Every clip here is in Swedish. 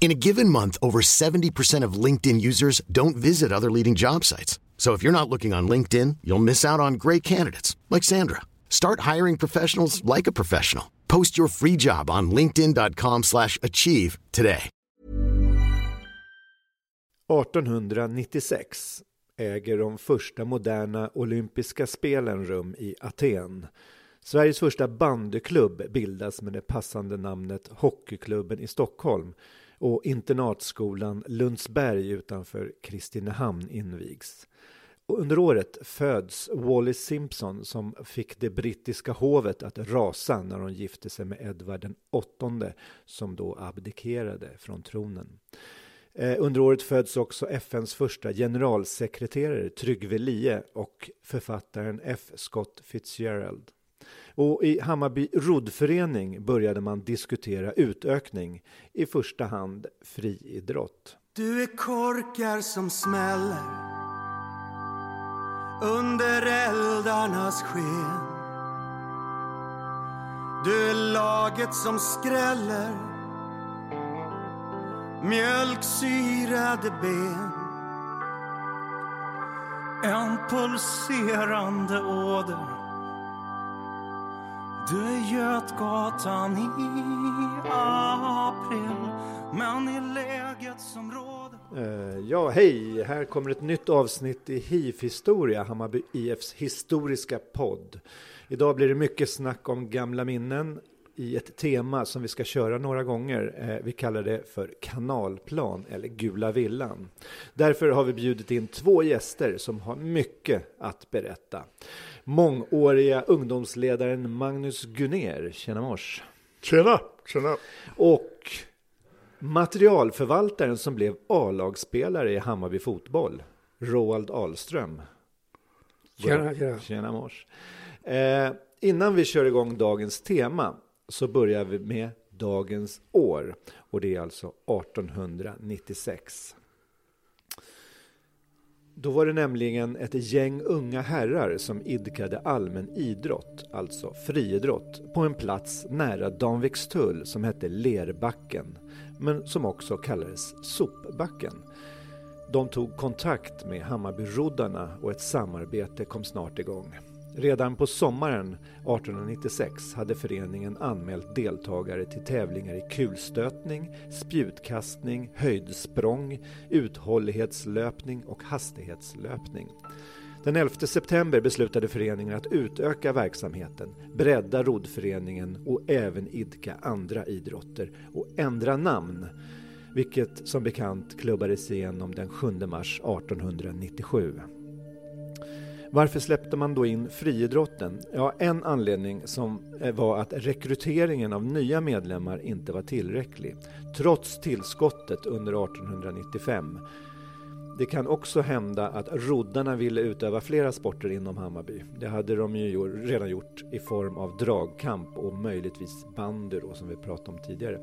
In a given month, over 70% of LinkedIn users don't visit other leading job sites. So if you're not looking on LinkedIn, you'll miss out on great candidates like Sandra. Start hiring professionals like a professional. Post your free job on linkedin.com/achieve slash achieve today. 1896 äger de första moderna olympiska spelen rum i Aten. Sveriges första bandyklubb bildas med det passande namnet Hockeyklubben i Stockholm och internatskolan Lundsberg utanför Kristinehamn invigs. Och under året föds Wallis Simpson som fick det brittiska hovet att rasa när hon gifte sig med Edvard den åttonde som då abdikerade från tronen. Eh, under året föds också FNs första generalsekreterare Trygve Lie och författaren F. Scott Fitzgerald. Och i Hammarby roddförening började man diskutera utökning, i första hand friidrott. Du är korkar som smäller under eldarnas sken. Du är laget som skräller mjölksyrade ben. En pulserande åder du är Götgatan i april Men i läget som råder eh, ja, hej! Här kommer ett nytt avsnitt i HIF-historia, Hammarby IFs historiska podd. Idag blir det mycket snack om gamla minnen i ett tema som vi ska köra några gånger. Eh, vi kallar det för kanalplan eller Gula villan. Därför har vi bjudit in två gäster som har mycket att berätta. Mångåriga ungdomsledaren Magnus Gunner, tjena mors. Tjena, tjena. Och materialförvaltaren som blev A-lagsspelare i Hammarby fotboll, Roald Ahlström. Tjena, tjena. Tjena mors. Eh, innan vi kör igång dagens tema så börjar vi med dagens år. Och det är alltså 1896. Då var det nämligen ett gäng unga herrar som idkade allmän idrott, alltså friidrott, på en plats nära Danvikstull som hette Lerbacken, men som också kallades Sopbacken. De tog kontakt med Hammarbyroddarna och ett samarbete kom snart igång. Redan på sommaren 1896 hade föreningen anmält deltagare till tävlingar i kulstötning, spjutkastning, höjdsprång, uthållighetslöpning och hastighetslöpning. Den 11 september beslutade föreningen att utöka verksamheten, bredda roddföreningen och även idka andra idrotter och ändra namn, vilket som bekant klubbades igenom den 7 mars 1897. Varför släppte man då in friidrotten? Ja, en anledning som eh, var att rekryteringen av nya medlemmar inte var tillräcklig, trots tillskottet under 1895. Det kan också hända att roddarna ville utöva flera sporter inom Hammarby. Det hade de ju redan gjort i form av dragkamp och möjligtvis bandy då, som vi pratade om tidigare.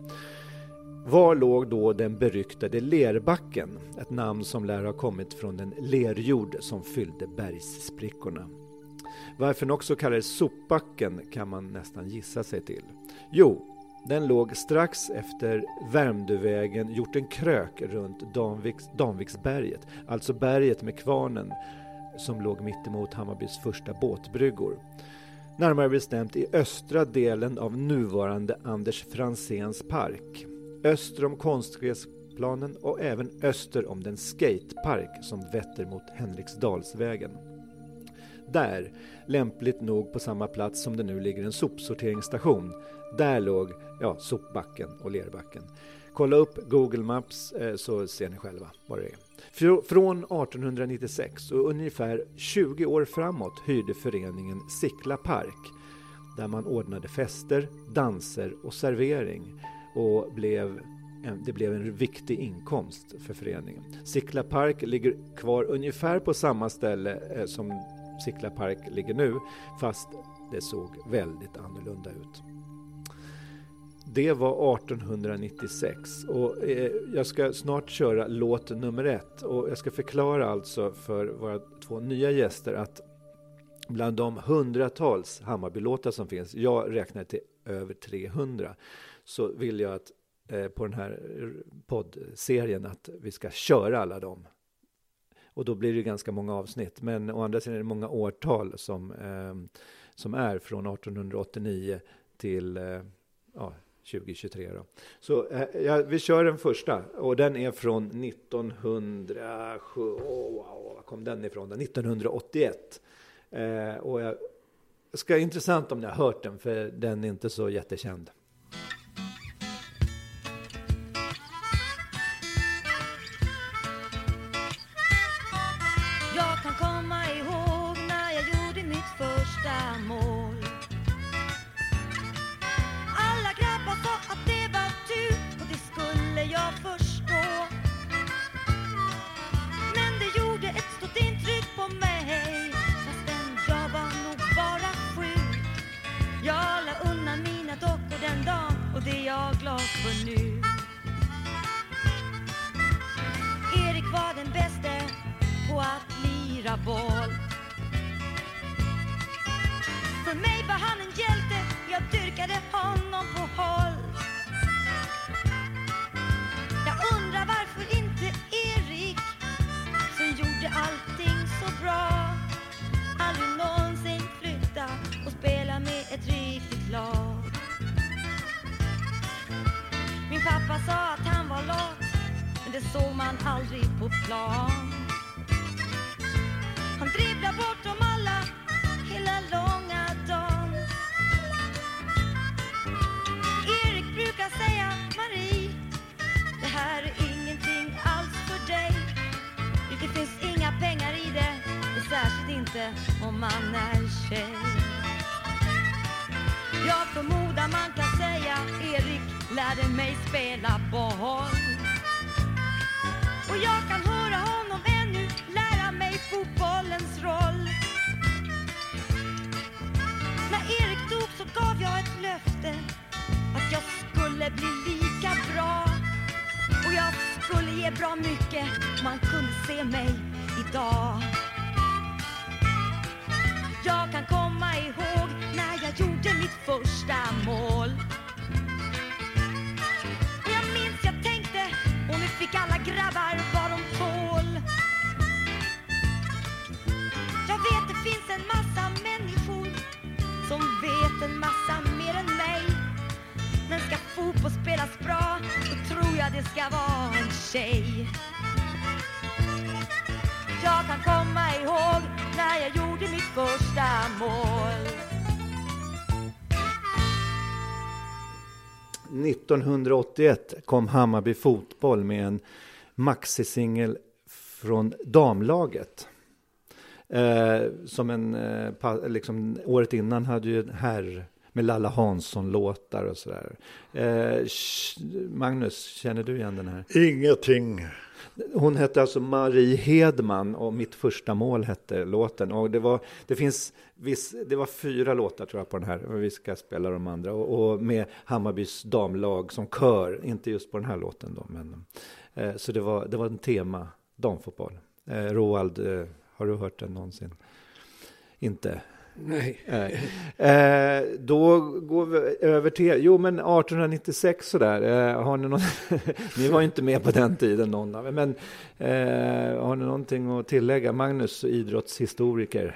Var låg då den beryktade Lerbacken? Ett namn som lär ha kommit från den lerjord som fyllde bergssprickorna. Varför den också kallades Sopbacken kan man nästan gissa sig till. Jo, den låg strax efter Värmdövägen gjort en krök runt Danviks, Danviksberget, alltså berget med kvarnen som låg mittemot Hammarbys första båtbryggor. Närmare bestämt i östra delen av nuvarande Anders Franzéns park. Öster om konstgräsplanen och även öster om den skatepark som vetter mot Henriksdalsvägen. Där, lämpligt nog på samma plats som det nu ligger en sopsorteringsstation, där låg ja, sopbacken och lerbacken. Kolla upp Google Maps eh, så ser ni själva vad det är. Från 1896 och ungefär 20 år framåt hyrde föreningen Sickla Park där man ordnade fester, danser och servering och blev en, det blev en viktig inkomst för föreningen. Sickla Park ligger kvar ungefär på samma ställe eh, som Sickla Park ligger nu fast det såg väldigt annorlunda ut. Det var 1896 och eh, jag ska snart köra låt nummer ett och jag ska förklara alltså för våra två nya gäster att bland de hundratals Hammarbylåtar som finns, jag räknar till över 300, så vill jag att eh, på den här poddserien att vi ska köra alla dem. Och då blir det ganska många avsnitt, men å andra sidan är det många årtal som, eh, som är från 1889 till eh, ja, 2023. Då. Så eh, ja, vi kör den första och den är från 1907, oh, wow, kom den ifrån? 1981. Eh, och jag ska intressant om ni har hört den för den är inte så jättekänd. 1981 kom Hammarby Fotboll med en maxisingel från damlaget. Eh, som en, eh, liksom, året innan hade ju herr med Lalla Hansson-låtar och sådär. Eh, Magnus, känner du igen den här? Ingenting. Hon hette alltså Marie Hedman och Mitt första mål hette låten. Och det var, det finns viss, det var fyra låtar tror jag på den här. Vi ska spela de andra. Och, och med Hammarbys damlag som kör. Inte just på den här låten då. Men, eh, så det var, det var en tema damfotboll. Eh, Roald, eh, har du hört den någonsin? Inte? Nej. Eh, då går vi över till, jo men 1896 sådär, eh, har ni någon, ni var ju inte med på den tiden någon av er, men eh, har ni någonting att tillägga? Magnus, idrottshistoriker.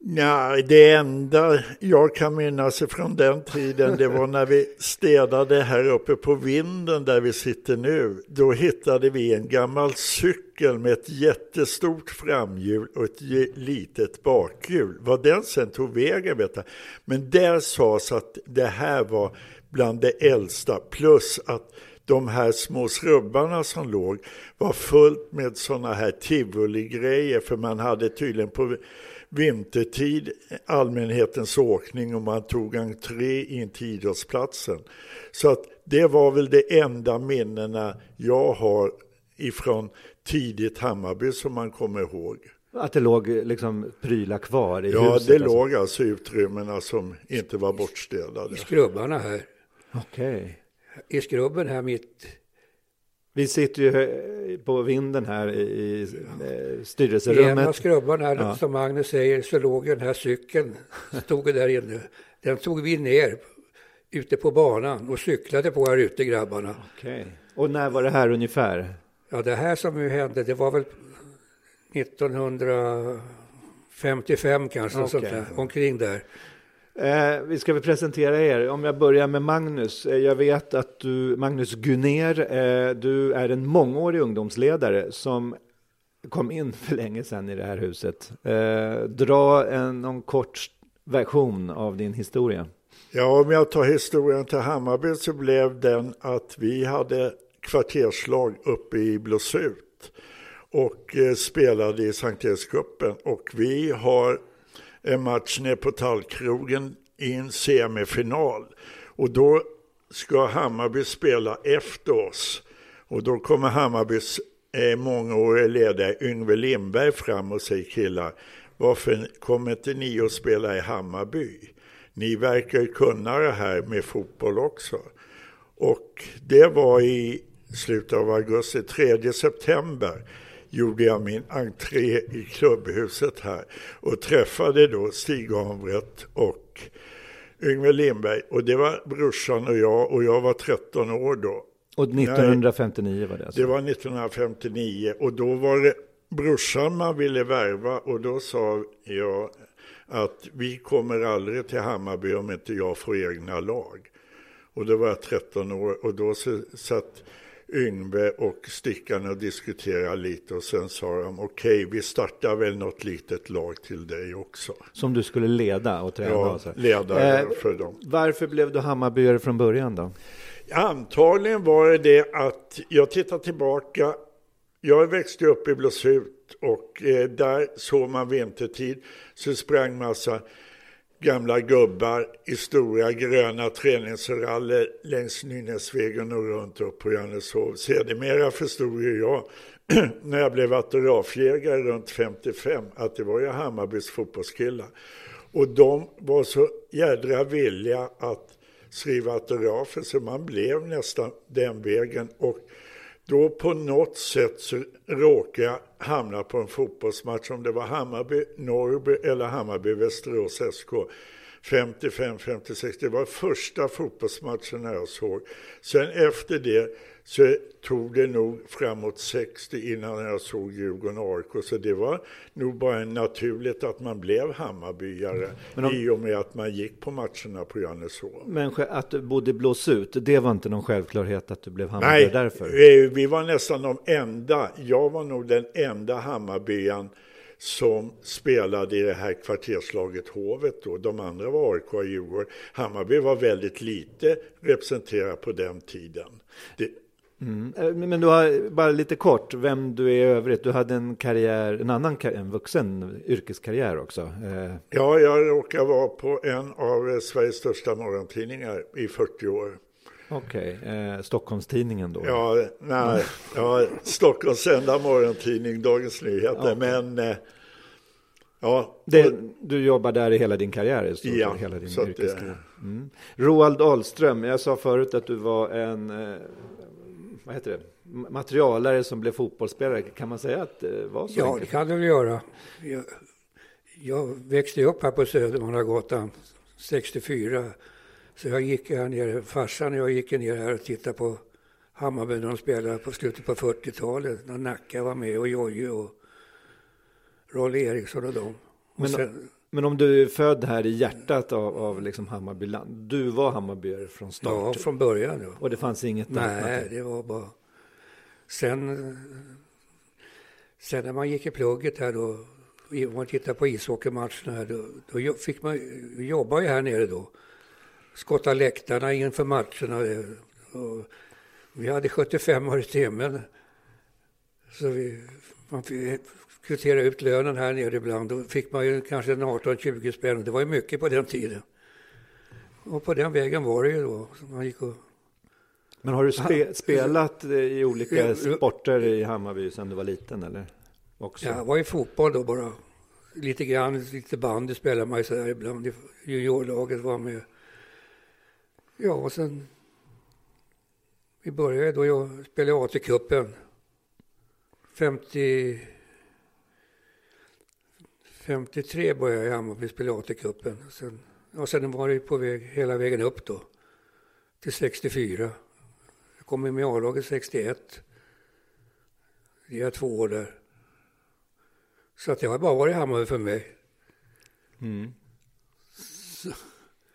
Nej, det enda jag kan minnas från den tiden, det var när vi städade här uppe på vinden där vi sitter nu. Då hittade vi en gammal cykel med ett jättestort framhjul och ett litet bakhjul. Vad den sen tog vägen vet jag. Men där sades att det här var bland det äldsta, plus att de här små srubbarna som låg var fullt med sådana här tivoli-grejer, för man hade tydligen på vintertid allmänhetens åkning och man tog entré in till idrottsplatsen. Så att det var väl det enda minnena jag har ifrån tidigt Hammarby som man kommer ihåg. Att det låg liksom prylar kvar i ja, huset? Ja, det alltså. låg alltså utrymmena som inte var bortstädade. I skrubbarna här. Okej. Okay. I skrubben här mitt vi sitter ju på vinden här i eh, styrelserummet. I en av skrubbarna, ja. som Magnus säger, så låg den här cykeln, stod där inne. Den tog vi ner ute på banan och cyklade på här ute, grabbarna. Okej. Okay. Och när var det här ungefär? Ja, det här som nu hände, det var väl 1955 kanske, okay. sånt där, omkring där. Eh, vi ska väl presentera er. Om jag börjar med Magnus. Eh, jag vet att du, Magnus Gunér, eh, du är en mångårig ungdomsledare som kom in för länge sedan i det här huset. Eh, dra en någon kort version av din historia. Ja, om jag tar historien till Hammarby så blev den att vi hade kvarterslag uppe i Blåsut och eh, spelade i Sankt Erikscupen och vi har en match nere på Tallkrogen i en semifinal. Och då ska Hammarby spela efter oss. Och då kommer Hammarbys eh, mångårige ledare Yngve Lindberg fram och säger killar, varför kommer inte ni att spela i Hammarby? Ni verkar ju kunna det här med fotboll också. Och det var i slutet av augusti, 3 september gjorde jag min entré i klubbhuset här och träffade då Stig Hanbrett och Yngve Lindberg. Och det var brorsan och jag och jag var 13 år då. Och 1959 var det alltså? Det var 1959 och då var det brorsan man ville värva och då sa jag att vi kommer aldrig till Hammarby om inte jag får egna lag. Och då var jag 13 år och då satt Yngve och Stickan och diskuterade lite och sen sa de okej, okay, vi startar väl något litet lag till dig också. Som du skulle leda och träna? Ja, alltså. leda eh, för dem. Varför blev du Hammarbyare från början då? Antagligen var det det att jag tittar tillbaka. Jag växte upp i Blåsut och eh, där såg man vintertid så sprang massa gamla gubbar i stora gröna träningsraller längs Nynäsvägen och runt upp på Johanneshov. Sedermera förstod ju jag när jag blev autografjägare runt 55 att det var ju Hammarbys fotbollskillar. Och de var så jädra villiga att skriva autografer så man blev nästan den vägen. Och då på något sätt så råkade jag hamna på en fotbollsmatch, om det var Hammarby, Norrby eller Hammarby, Västerås SK. 55, 56, det var första fotbollsmatchen jag såg. Sen efter det så tog det nog framåt 60 innan jag såg Djurgården och AIK. Så det var nog bara naturligt att man blev Hammarbyare men om, i och med att man gick på matcherna på Johanneshov. Men att du bodde blås ut, det var inte någon självklarhet att du blev Hammarbyare Nej, därför? Nej, vi var nästan de enda. Jag var nog den enda Hammarbyan som spelade i det här kvarterslaget Hovet då. De andra var AIK och Djurgården. Hammarby var väldigt lite representerat på den tiden. Det, Mm. Eh, men du har, bara lite kort, vem du är i övrigt. Du hade en karriär, en annan en vuxen yrkeskarriär också. Eh. Ja, jag råkar vara på en av Sveriges största morgontidningar i 40 år. Okej, eh, Stockholmstidningen då? Ja, nej, ja, Stockholms enda morgontidning, Dagens Nyheter. Ja. Men eh, ja, Det, du jobbar där i hela din karriär? stort Ja, hela din så att det- yrkeskarriär. Mm. Roald Ahlström, jag sa förut att du var en eh, vad heter det? Ma- materialare som blev fotbollsspelare. Kan man säga att det var så? Ja, det enkelt? kan du väl göra. Jag, jag växte upp här på Södermannagatan 64. Så jag gick här nere, farsan och jag gick ner här och tittade på Hammarby när de spelade på slutet på 40-talet. När Nacka var med och Jojje och Rolle Eriksson och dem. Och Men, sen, men om du är född här i hjärtat av, av liksom Hammarbyland. Du var Hammarbyare från ja, start? från början. Ja. Och det fanns inget Nej, alternativ? det var bara... Sen, sen när man gick i plugget här då, om man tittar på ishockeymatcherna här, då, då fick man, ju här nere då. Skotta läktarna inför matcherna. Och vi hade 75 öre i timmen. Så vi, man kvittera ut lönen här nere ibland. Då fick man ju kanske en 18-20 spänn. Det var ju mycket på den tiden. Och på den vägen var det ju då. Man gick och Men har du spe, spelat eh, i olika sporter i Hammarby sedan du var liten eller? Också? Ja, jag var i fotboll då bara. Lite grann, lite bandy spelade man ju så här ibland. Juniorlaget var med. Ja, och sen... Vi började då jag spelade AT-cupen. 50... 53 började jag i Hammarby spela AT-cupen. Sen, ja, sen var det på väg hela vägen upp då. Till 64. Jag kom med i A-laget 61. Det är två år där. Så att jag har bara varit i Hammarby för mig. Mm.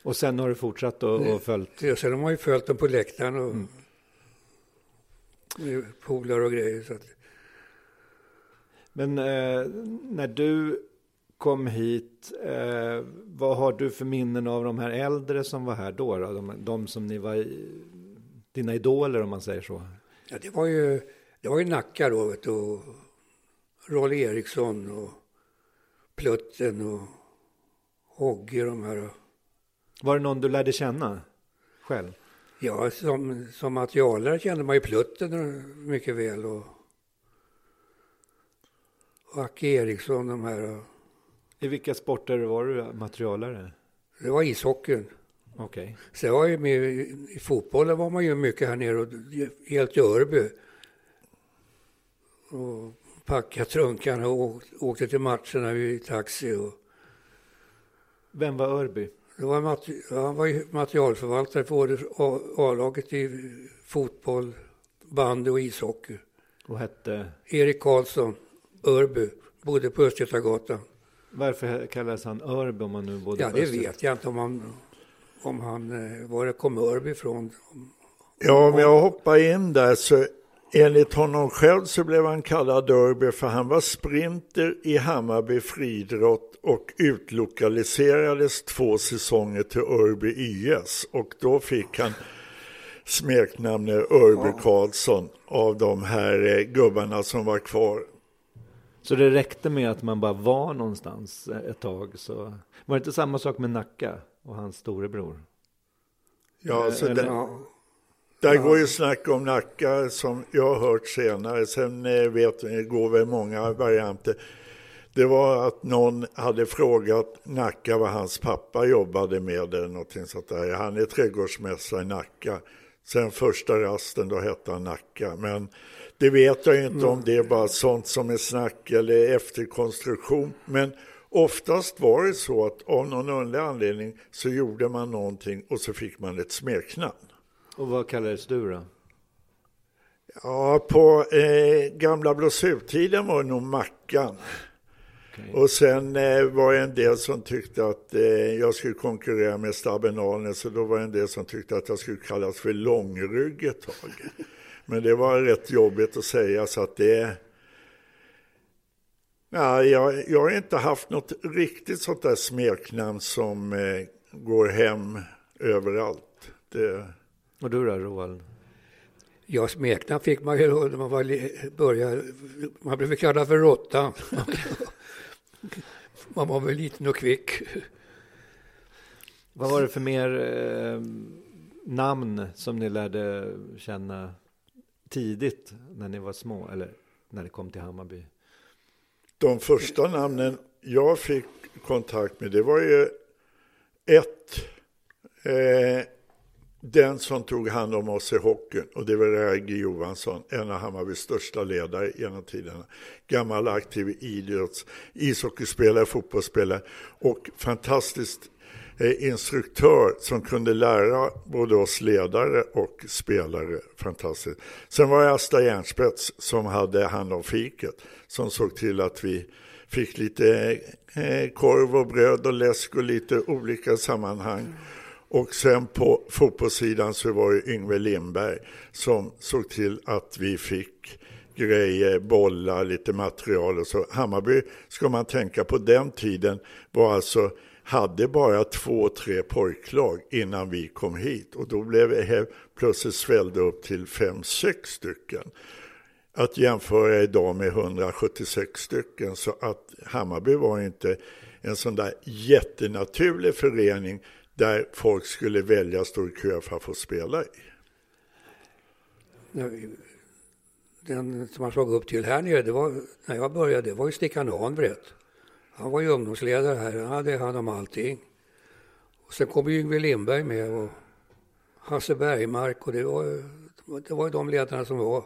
Och sen har du fortsatt och, och följt? Ja, Sen har man ju följt dem på läktaren och med polare och grejer. Så att, Men eh, när du kom hit, eh, vad har du för minnen av de här äldre som var här då? då? De, de som ni var, i, dina idoler om man säger så. ja, det var ju, det var ju Nacka då, vet du, och Rolle Eriksson och Plutten och Hogge de här. Var det någon du lärde känna själv? Ja, som, som materialare kände man ju Plutten mycket väl och, och Acke Eriksson de här. Och, I vilka sporter var du materialare? det var ishockeyn. Okej. Så jag var ju med i, fotbollen var man ju mycket här nere och helt i Örby. Och packade trunkarna och åk- åkte till matcherna i taxi. Och Vem var Örby? det var han var ju materialförvaltare för A-laget i fotboll, bandy och ishockey. Och hette? Erik Karlsson, Örby, bodde på Östgötagatan. Varför kallades han Örby om man nu bodde Ja, det vet jag inte om han, om han eh, var det kom Örby ifrån. Ja, om jag hoppar in där så enligt honom själv så blev han kallad Örby för han var sprinter i Hammarby friidrott och utlokaliserades två säsonger till Örby IS och då fick han smeknamnet Örby Karlsson av de här eh, gubbarna som var kvar. Så det räckte med att man bara var någonstans ett tag så var det inte samma sak med Nacka och hans storebror? Ja, så Eller- Ja, Där går ju snack om Nacka som jag har hört senare. Sen eh, vet går väl många varianter. Det var att någon hade frågat Nacka vad hans pappa jobbade med eller någonting sånt där. Han är trädgårdsmästare i Nacka. Sen första rasten då hette han Nacka. Men det vet jag inte om det är bara sånt som är snack eller efterkonstruktion. Men oftast var det så att av någon underlig anledning så gjorde man någonting och så fick man ett smeknamn. Och vad kallades du då? Ja, på eh, gamla Blåsuttiden var det nog Mackan. Och sen eh, var det en del som tyckte att eh, jag skulle konkurrera med Stabben Alnes, så då var det en del som tyckte att jag skulle kallas för långrygg ett tag. Men det var rätt jobbigt att säga så att det... Ja, jag, jag har inte haft något riktigt sånt där smeknamn som eh, går hem överallt. Det, Och du då Roald? Ja, smeknamn fick man ju då när man var, började. Man blev kallad för Råttan. Man var väl liten och kvick. Vad var det för mer eh, namn som ni lärde känna tidigt när ni var små eller när det kom till Hammarby? De första namnen jag fick kontakt med, det var ju ett, eh, den som tog hand om oss i hockeyn och det var Ragge Johansson, en av Hammarbys största ledare genom tiderna. Gammal aktiv idrotts, ishockeyspelare, fotbollsspelare och fantastiskt Eh, instruktör som kunde lära både oss ledare och spelare. Fantastiskt. Sen var det Asta Järnspets som hade hand om fiket, som såg till att vi fick lite eh, korv och bröd och läsk och lite olika sammanhang. Och sen på fotbollssidan så var det Yngve Lindberg som såg till att vi fick grejer, bollar, lite material och så. Hammarby, ska man tänka på den tiden, var alltså hade bara två, tre pojklag innan vi kom hit och då blev det plötsligt svällde upp till fem, sex stycken. Att jämföra idag med 176 stycken så att Hammarby var inte en sån där jättenaturlig förening där folk skulle välja stå i kö för att få spela i. Den som man såg upp till här nere, det var, när jag började, det var ju Stickan Hanbrett. Han var ju ungdomsledare här, han hade hand om allting. Och sen kom ju Yngve Lindberg med och Hasse Bergmark och det var, det var ju de ledarna som var.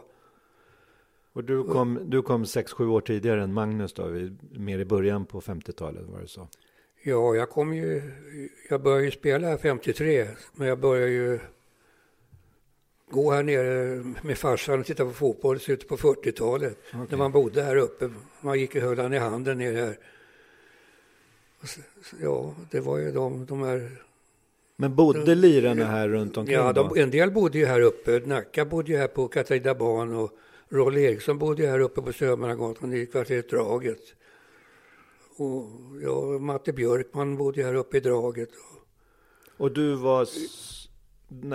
Och du kom, du kom sex, sju år tidigare än Magnus då, mer i början på 50-talet var det så? Ja, jag kom ju, jag började ju spela här 53, men jag började ju gå här nere med farsan och titta på fotboll i slutet på 40-talet. Okay. När man bodde här uppe. Man gick och höll han i handen ner här. Ja, det var ju de, de här... Men bodde lirarna här runt omkring Ja, de, en del bodde ju här uppe. Nacka bodde ju här på Katarinaban och Rolle Eriksson bodde ju här uppe på Södermannagatan i kvarteret Draget. Och ja, Matte Björkman bodde här uppe i Draget. Och du var...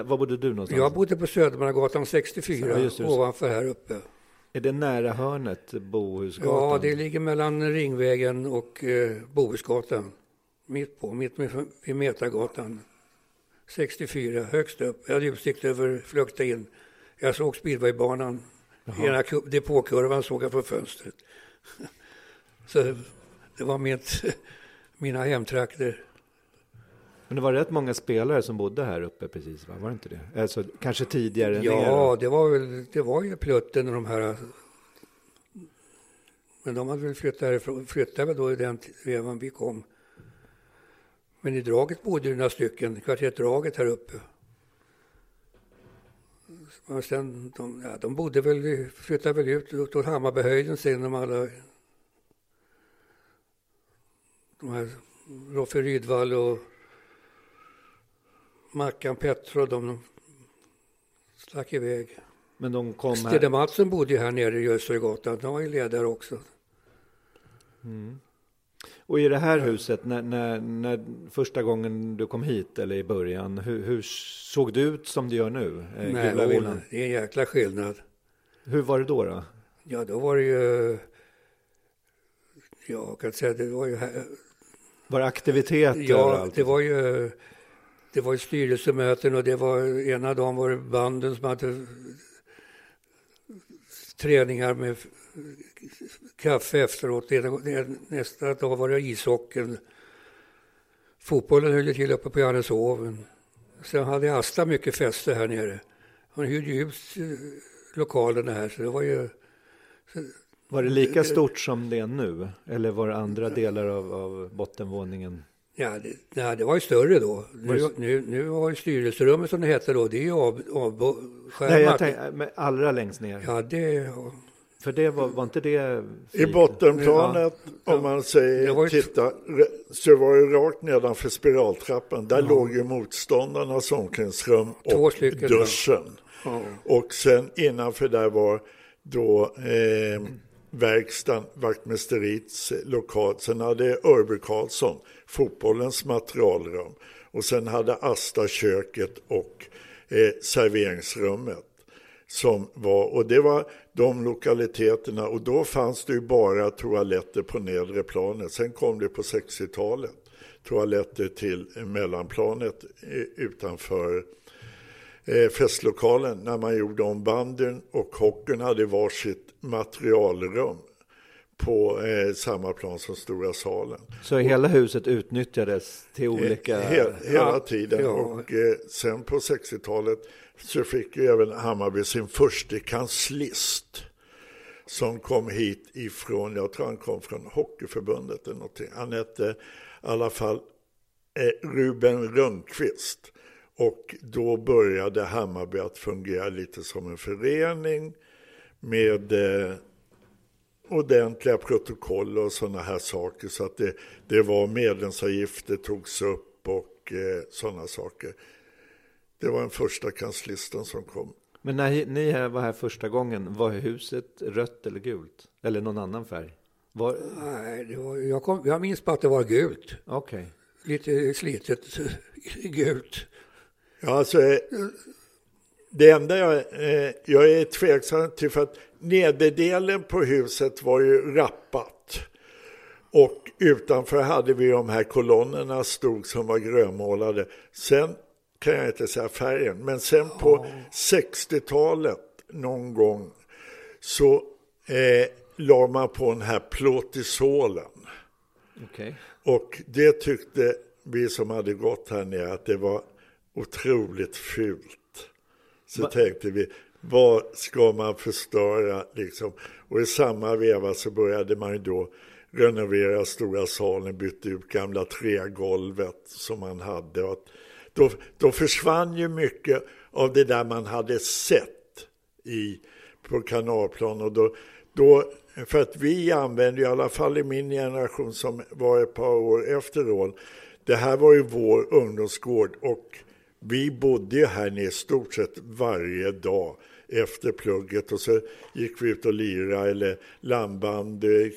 Var bodde du någonstans? Jag bodde på Södermannagatan 64, ja, just det, ovanför här uppe. Är det nära hörnet, Bohusgatan? Ja, det ligger mellan Ringvägen och eh, Bohusgatan. Mitt på, mitt vid Metagatan. 64, högst upp. Jag hade utsikt över Flökta in. Jag såg speedwaybanan. Ena depåkurvan såg jag från fönstret. Så det var mitt, mina hemtrakter. Men det var rätt många spelare som bodde här uppe precis, va? var det inte det? Alltså, kanske tidigare? Ja, det var väl, det var ju Plutten och de här. Men de hade väl flyttat härifrån, flyttade väl då i den vevan vi kom. Men i Draget bodde det några stycken, kvarteret Draget här uppe. Och sen, de, ja, de bodde väl, flyttade väl ut åt Hammarbyhöjden sen, de alla de här Roffe Rydvall och Mackan Petro, de stack iväg. Men de kom här... Stede Mattsson bodde ju här nere i Östergatan, han var ju ledare också. Mm. Och i det här huset, när, när, när, första gången du kom hit eller i början, hur, hur såg det ut som det gör nu? Eh, Nej, det är en jäkla skillnad. Hur var det då? då? Ja, då var det ju, jag kan säga det var ju här, var det aktiviteter? Ja, överallt? det var ju det var styrelsemöten och det var ena dagen var det banden som hade träningar med kaffe efteråt. Nästa dag var det ishockeyn. Fotbollen höll till uppe på Johanneshoven. Sen hade Asta mycket fester här nere. Hon hyrde ut eh, lokalerna här så det var ju var det lika stort som det är nu? Eller var det andra delar av, av bottenvåningen? Ja det, nej, det var ju större då. Nu, nu, nu har ju styrelserummet som det heter då, det är ju av, avskärmat. Nej, jag tänkte, allra längst ner. Ja, det... För det var, var inte det... Fint? I bottenplanet, ja. om man säger, titta, så var det rakt nedanför spiraltrappan. Där ja. låg ju motståndarnas omklädningsrum och duschen. Ja. Och sen innanför där var då eh, verkstaden, vaktmästeriets lokal. Sen hade Örby Karlsson fotbollens materialrum. Och sen hade Asta köket och eh, serveringsrummet. Som var, och det var de lokaliteterna och då fanns det ju bara toaletter på nedre planet. Sen kom det på 60-talet toaletter till mellanplanet eh, utanför eh, festlokalen när man gjorde om banden och hockeyn hade varsitt materialrum på eh, samma plan som stora salen. Så hela huset utnyttjades till olika... Eh, he, hela Ja. tiden. Ja. Och eh, sen på 60-talet så fick ju även Hammarby sin första kanslist som kom hit ifrån, jag tror han kom från Hockeyförbundet eller någonting. Han hette i alla fall eh, Ruben Rönnqvist. Och då började Hammarby att fungera lite som en förening med eh, ordentliga protokoll och sådana här saker. Så att det, det var medlemsavgifter togs upp och eh, sådana saker. Det var den första kanslisten som kom. Men när ni här var här första gången, var huset rött eller gult? Eller någon annan färg? Var... Nej, det var, jag, kom, jag minns bara att det var gult. Okej. Lite slitet gult. Ja, alltså, eh, det enda jag, eh, jag är tveksam till för att nederdelen på huset var ju rappat. Och utanför hade vi de här kolonnerna stod som var grönmålade. Sen kan jag inte säga färgen, men sen på 60-talet någon gång så eh, la man på den här plåtisolen. Okej. Och det tyckte vi som hade gått här nere att det var otroligt fult. Så Va- tänkte vi, vad ska man förstöra liksom? Och i samma veva så började man ju då renovera stora salen, bytte ut gamla trägolvet som man hade. Och då, då försvann ju mycket av det där man hade sett i, på kanalplan. Och då, då, för att vi använde, i alla fall i min generation som var ett par år efter Rån, det här var ju vår ungdomsgård och vi bodde ju här nere i stort sett varje dag efter plugget och så gick vi ut och lirade eller landbandy,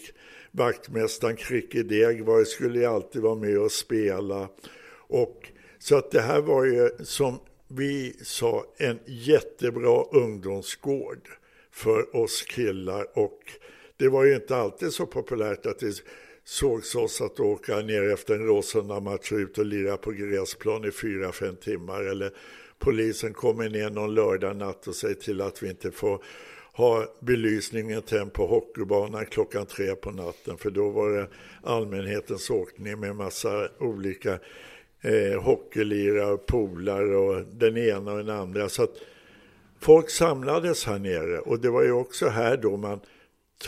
vaktmästaren Kricke var, skulle ju alltid vara med och spela. Och, så att det här var ju som vi sa en jättebra ungdomsgård för oss killar och det var ju inte alltid så populärt att det sågs oss att åka ner efter en Råsunda-match och ut och lira på gräsplan i fyra, fem timmar eller polisen kommer ner någon lördag natt och säger till att vi inte får ha belysningen tänd på hockeybanan klockan tre på natten för då var det allmänhetens åkning med massa olika eh, hockeylirare polare och den ena och den andra. Så att folk samlades här nere och det var ju också här då man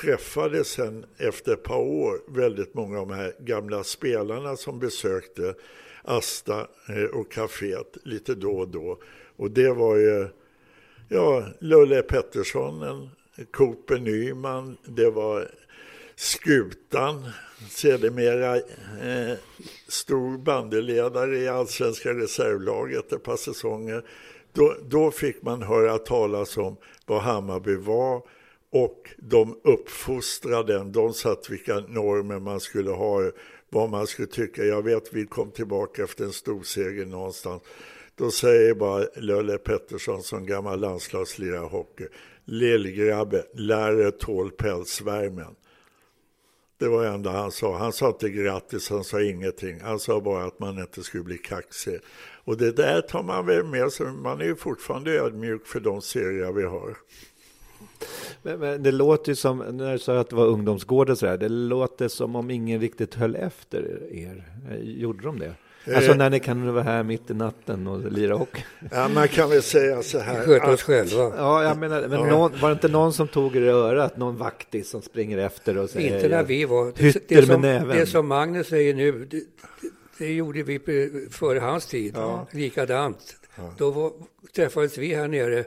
träffade sen efter ett par år väldigt många av de här gamla spelarna som besökte Asta eh, och kaféet lite då och då. Och det var ju ja, Lulle Pettersson, Cooper Nyman, det var Skutan, sedermera eh, stor bandeledare i allsvenska reservlaget ett par säsonger. Då, då fick man höra talas om vad Hammarby var och de uppfostrade en. De satt vilka normer man skulle ha, vad man skulle tycka. Jag vet, vi kom tillbaka efter en stor seger någonstans. Då säger bara Lölle Pettersson som gammal landslagslirare i hockey. Lillgrabbe, lär tål pälsvärmen. Det var det enda han sa. Han sa inte grattis, han sa ingenting. Han sa bara att man inte skulle bli kaxig. Och det där tar man väl med sig. Man är ju fortfarande ödmjuk för de serier vi har. Men, men det låter ju som, när du sa att det var ungdomsgård och sådär, det låter som om ingen riktigt höll efter er. Eh, Gjorde de det? Alltså Eh. när ni kan vara här mitt i natten och lira hockey? Ja, man kan väl säga så här. Sköta oss själva. Ja, jag menar, men Ja. någon, var det inte någon som tog er i örat? Någon vaktis som springer efter och säger Inte när vi var. Det, med som, näven. det som Magnus säger nu, det, det, det gjorde vi före hans tid. Likadant. Då var, träffades vi här nere.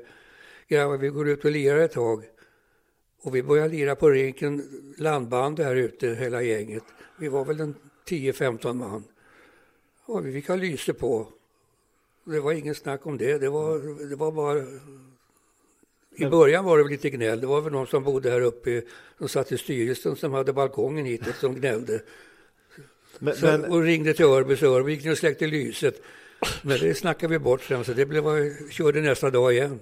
Grabbar, vi går ut och lirar ett tag. Och vi började lira på rinken, landband här ute, hela gänget. Vi var väl en 10-15 man. Och vi fick ha lyse på. Det var ingen snack om det. Det var, det var bara... I början var det lite gnäll. Det var väl någon som bodde här uppe, som satt i styrelsen, som hade balkongen hitåt, som gnällde. Men, Så, men, och ringde till Örby, så Örby gick ner och släckte lyset. Men det snackade vi bort sen, så det blev, körde nästa dag igen.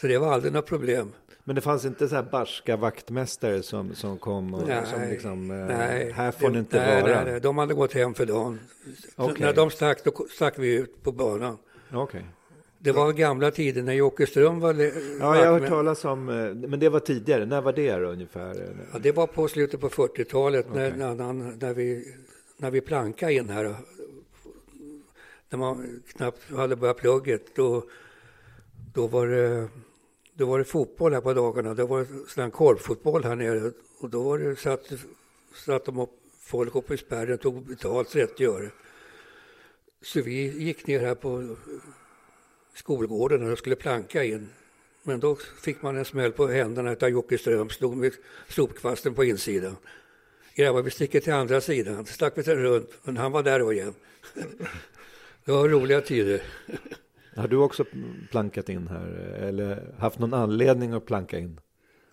Så det var aldrig något problem. men det fanns inte så här barska vaktmästare som, som kom och som liksom, eh, nej, här får det- ni inte nej, vara? Nej, nej, de hade gått hem för dagen. Okej. När de stack, då stack vi ut på banan. Okej. Det var gamla tider när Jocke Ström var... Ja, jag har hört talas om, eh, men det var tidigare. När var det då, ungefär? Ja, det var på slutet på 40-talet okay. när, när, när, vi, när vi plankade in här. När man knappt hade börjat plugget. Då, då, var det, då var det fotboll här på dagarna. Det var sån korpfotboll här nere. Och då var det, satt, satt de upp, folk uppe i spärren och tog betalt 30 öre. Så vi gick ner här på skolgården och skulle planka in. Men då fick man en smäll på händerna av Jocke Ström, slog med sopkvasten på insidan. Grabbar, vi sticker till andra sidan. Stack vi runt, men han var där igen. Det var roliga tider. Har du också plankat in här eller haft någon anledning att planka in?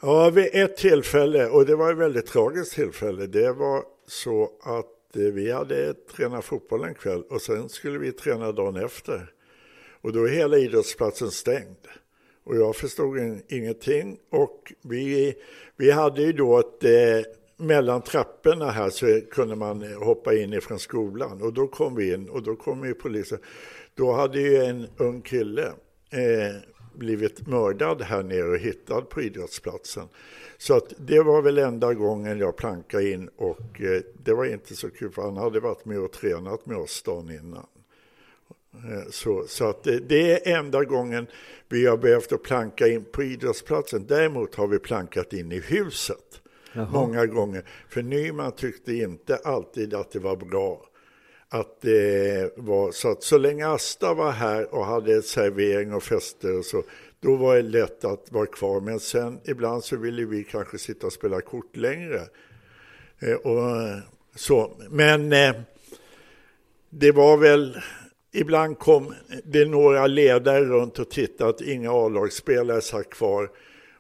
Ja, vid ett tillfälle, och det var ett väldigt tragiskt tillfälle. Det var så att eh, vi hade tränat fotboll en kväll och sen skulle vi träna dagen efter. Och då är hela idrottsplatsen stängd. Och jag förstod ingenting. Och vi, vi hade ju då ett, eh, mellan trapporna här så kunde man hoppa in ifrån skolan. Och då kom vi in och då kom ju polisen. Då hade ju en ung kille eh, blivit mördad här nere och hittad på idrottsplatsen. Så att det var väl enda gången jag plankade in och eh, det var inte så kul för han hade varit med och tränat med oss dagen innan. Eh, så, så att det, det, är enda gången vi har behövt att planka in på idrottsplatsen. Däremot har vi plankat in i huset Jaha. många gånger. För Nyman tyckte inte alltid att det var bra att det var så att så länge Asta var här och hade servering och fester och så, då var det lätt att vara kvar. Men sen ibland så ville vi kanske sitta och spela kort längre. Eh, och så. Men eh, det var väl ibland kom det några ledare runt och tittade att inga A-lagsspelare satt kvar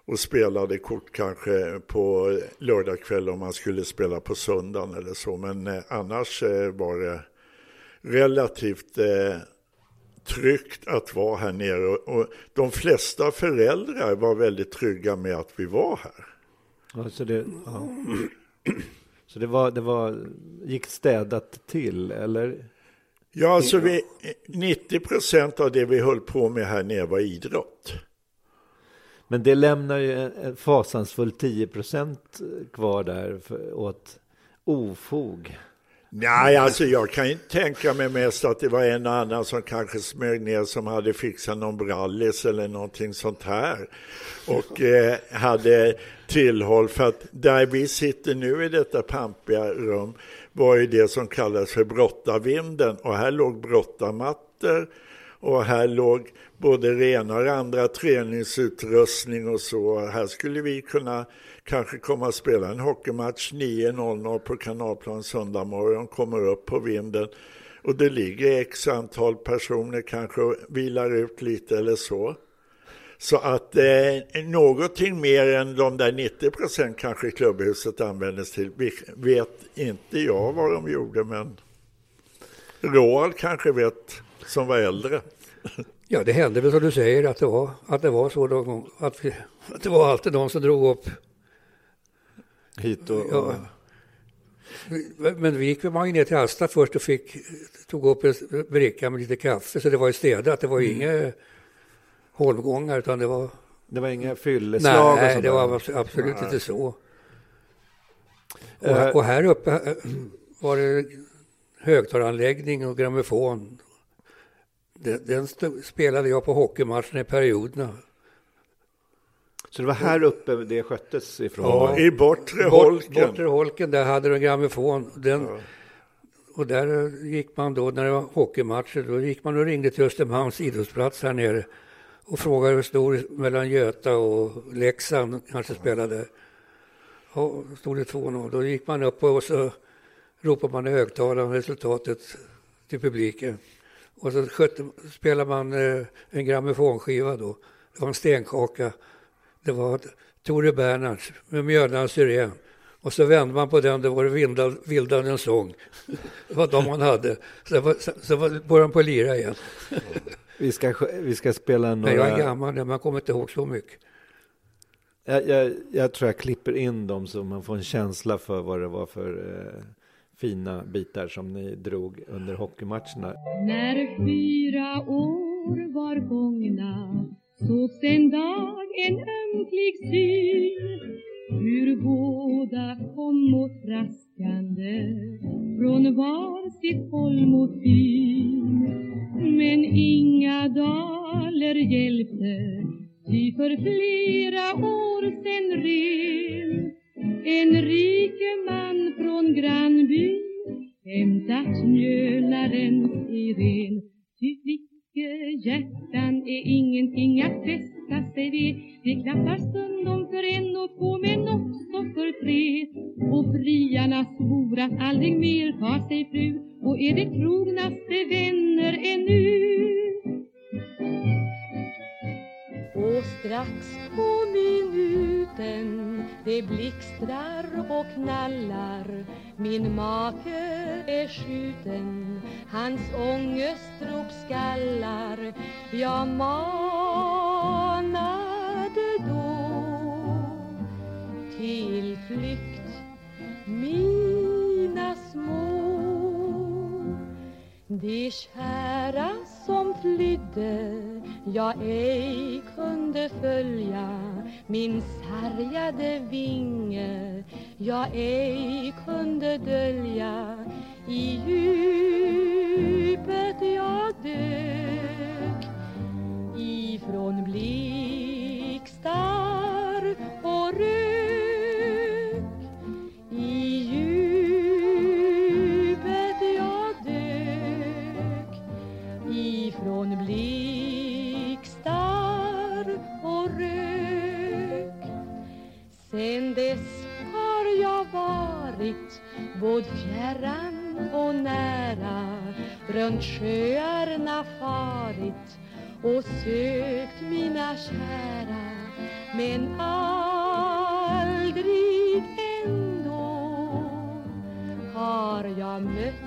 och spelade kort kanske på lördagkväll om man skulle spela på söndagen eller så. Men eh, annars eh, var det relativt eh, tryggt att vara här nere. Och, de flesta föräldrar var väldigt trygga med att vi var här. Ja, så det, ja. så det, var, det var, gick städat till, eller? Ja, alltså vi, 90 procent av det vi höll på med här nere var idrott. Men det lämnar ju en fasansfull 10 procent kvar där för, åt ofog. Nej, alltså jag kan inte tänka mig mest att det var en och annan som kanske smög ner som hade fixat någon brallis eller någonting sånt här. Och eh, hade tillhåll för att där vi sitter nu i detta pampiga rum var ju det som kallas för brottavinden och här låg brottamattor och här låg både rena och andra träningsutrustning och så. Här skulle vi kunna kanske komma och spela en hockeymatch 9.00 på Kanalplan söndag morgon, kommer upp på vinden och det ligger x antal personer kanske och vilar ut lite eller så. Så att eh, någonting mer än de där 90 procent kanske klubbhuset användes till vet inte jag vad de gjorde men Roald kanske vet som var äldre. Ja, det hände väl som du säger att det var, att det var så någon gång. Att, vi, att det var alltid de som drog upp hit och... Ja. Men vi gick man ner till Asta först och fick, tog upp en bricka med lite kaffe, så det var ju städat. Det var ju mm. inga holmgångar, utan det var... Det var inga fylleslag? Nej, det var absolut Nej. inte så. Och, uh, och, här uppe eh, var det högtalaranläggning och grammofon. Den, den spelade jag på hockeymatcherna i perioderna. Så det var här uppe det sköttes ifrån? Ja, i bortre holken. Bort, bortre holken, där hade de grammofon. Den, ja. Och där gick man då, när det var hockeymatcher, då gick man och ringde till Östermalms idrottsplats här nere och frågade hur stor mellan Göta och Leksand kanske spelade. Och stod det 2-0. Då gick man upp och så ropade man i högtalaren resultatet till publiken. Och så skötte, spelade man eh, en grammofonskiva då. Det var en stenkaka. Det var Tore Bernhards med Mjölnans syrén. Och så vände man på den, det var det Vildandens sång. Det var de man hade. Så, var, så var, började man på lira igen. Vi ska, vi ska spela några... Jag är gammal, man kommer inte ihåg så mycket. Jag, jag, jag, tror jag klipper in dem så man får en känsla för vad det var för eh, fina bitar som ni drog under hockeymatcherna. När fyra år år var gångna sågs en dag en ömklig syn hur båda kom och traskande från var sitt håll mot byn men inga daler hjälpte ty för flera år sen ren en rike man från grannbyn hämtat mjölarens Irene. ty Hjärtan är ingenting att fästa sig vid. Det klappar stundom för en och två men också för tre. Och friarna svor att aldrig mer ta sig fru. Och är det trognaste vänner ännu? Och strax på minuten det blixtrar och knallar. Min make är skjuten Hans ångestrop skallar. Jag manade då till flykt mina små det käras som flydde. Jag ej kunde följa min sargade vinge. Jag ej kunde dölja i djupet jag dök. Ifrån blixtar runt sjöarna farit och sökt mina kära men aldrig ändå har jag mött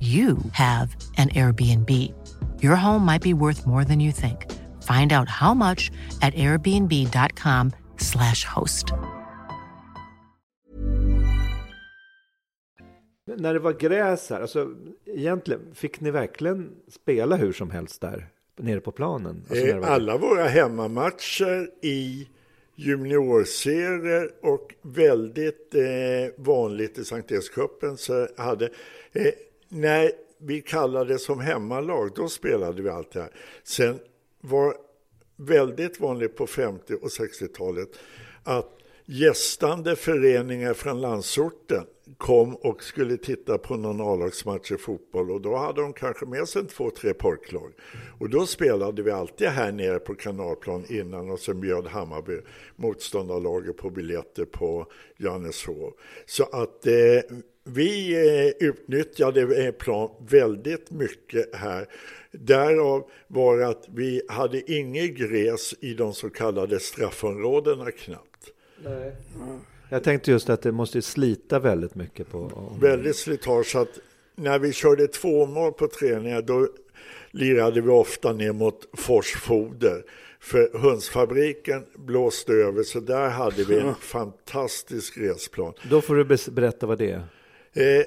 you have an Airbnb. Your home might be worth more than you think. Find out how much at airbnb.com/slash host. När det var gräs här, alltså egentligen, fick ni verkligen spela hur som helst där nere på planen? Alltså, när det Eh, var- Alla våra hemmamatcher i juniorserier och väldigt eh, vanligt i Sankt Erikscupen så hade, eh, när vi kallade det som hemmalag, då spelade vi allt det här. Sen var väldigt vanligt på 50 och 60-talet att gästande föreningar från landsorten kom och skulle titta på någon A-lagsmatch i fotboll och då hade de kanske med sig två, tre pojklag. Och då spelade vi alltid här nere på kanalplan innan och sen bjöd Hammarby motståndarlaget på biljetter på Johanneshov. Så att eh, vi eh, utnyttjade eh, plan väldigt mycket här. Därav var att vi hade inget gräs i de så kallade straffområdena knappt. Jag tänkte just att det måste slita väldigt mycket på... Väldigt slitage. Så att när vi körde två mål på träningar då lirade vi ofta ner mot Forsfoder. För hönsfabriken blåste över så där hade vi en fantastisk gräsplan. Då får du berätta vad det är. Eh, eh,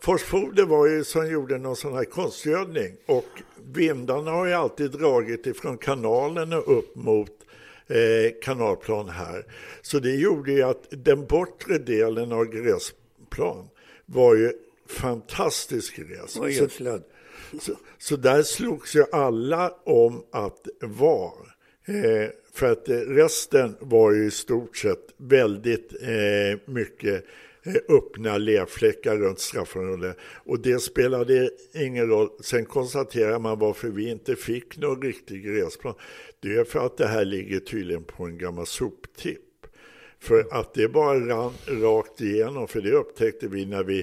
Forsfoder var ju som gjorde någon sån här konstgödning och vindarna har ju alltid dragit ifrån kanalen och upp mot eh, kanalplan här. Så det gjorde ju att den bortre delen av plan var ju fantastisk gräs. Och gödslad. Så, så där slogs ju alla om att vara. Eh, för att resten var ju i stort sett väldigt eh, mycket öppna lerfläckar runt straffområdet. Och det spelade ingen roll. Sen konstaterar man varför vi inte fick någon riktig gräsplan. Det är för att det här ligger tydligen på en gammal soptipp. För att det bara rann rakt igenom, för det upptäckte vi när vi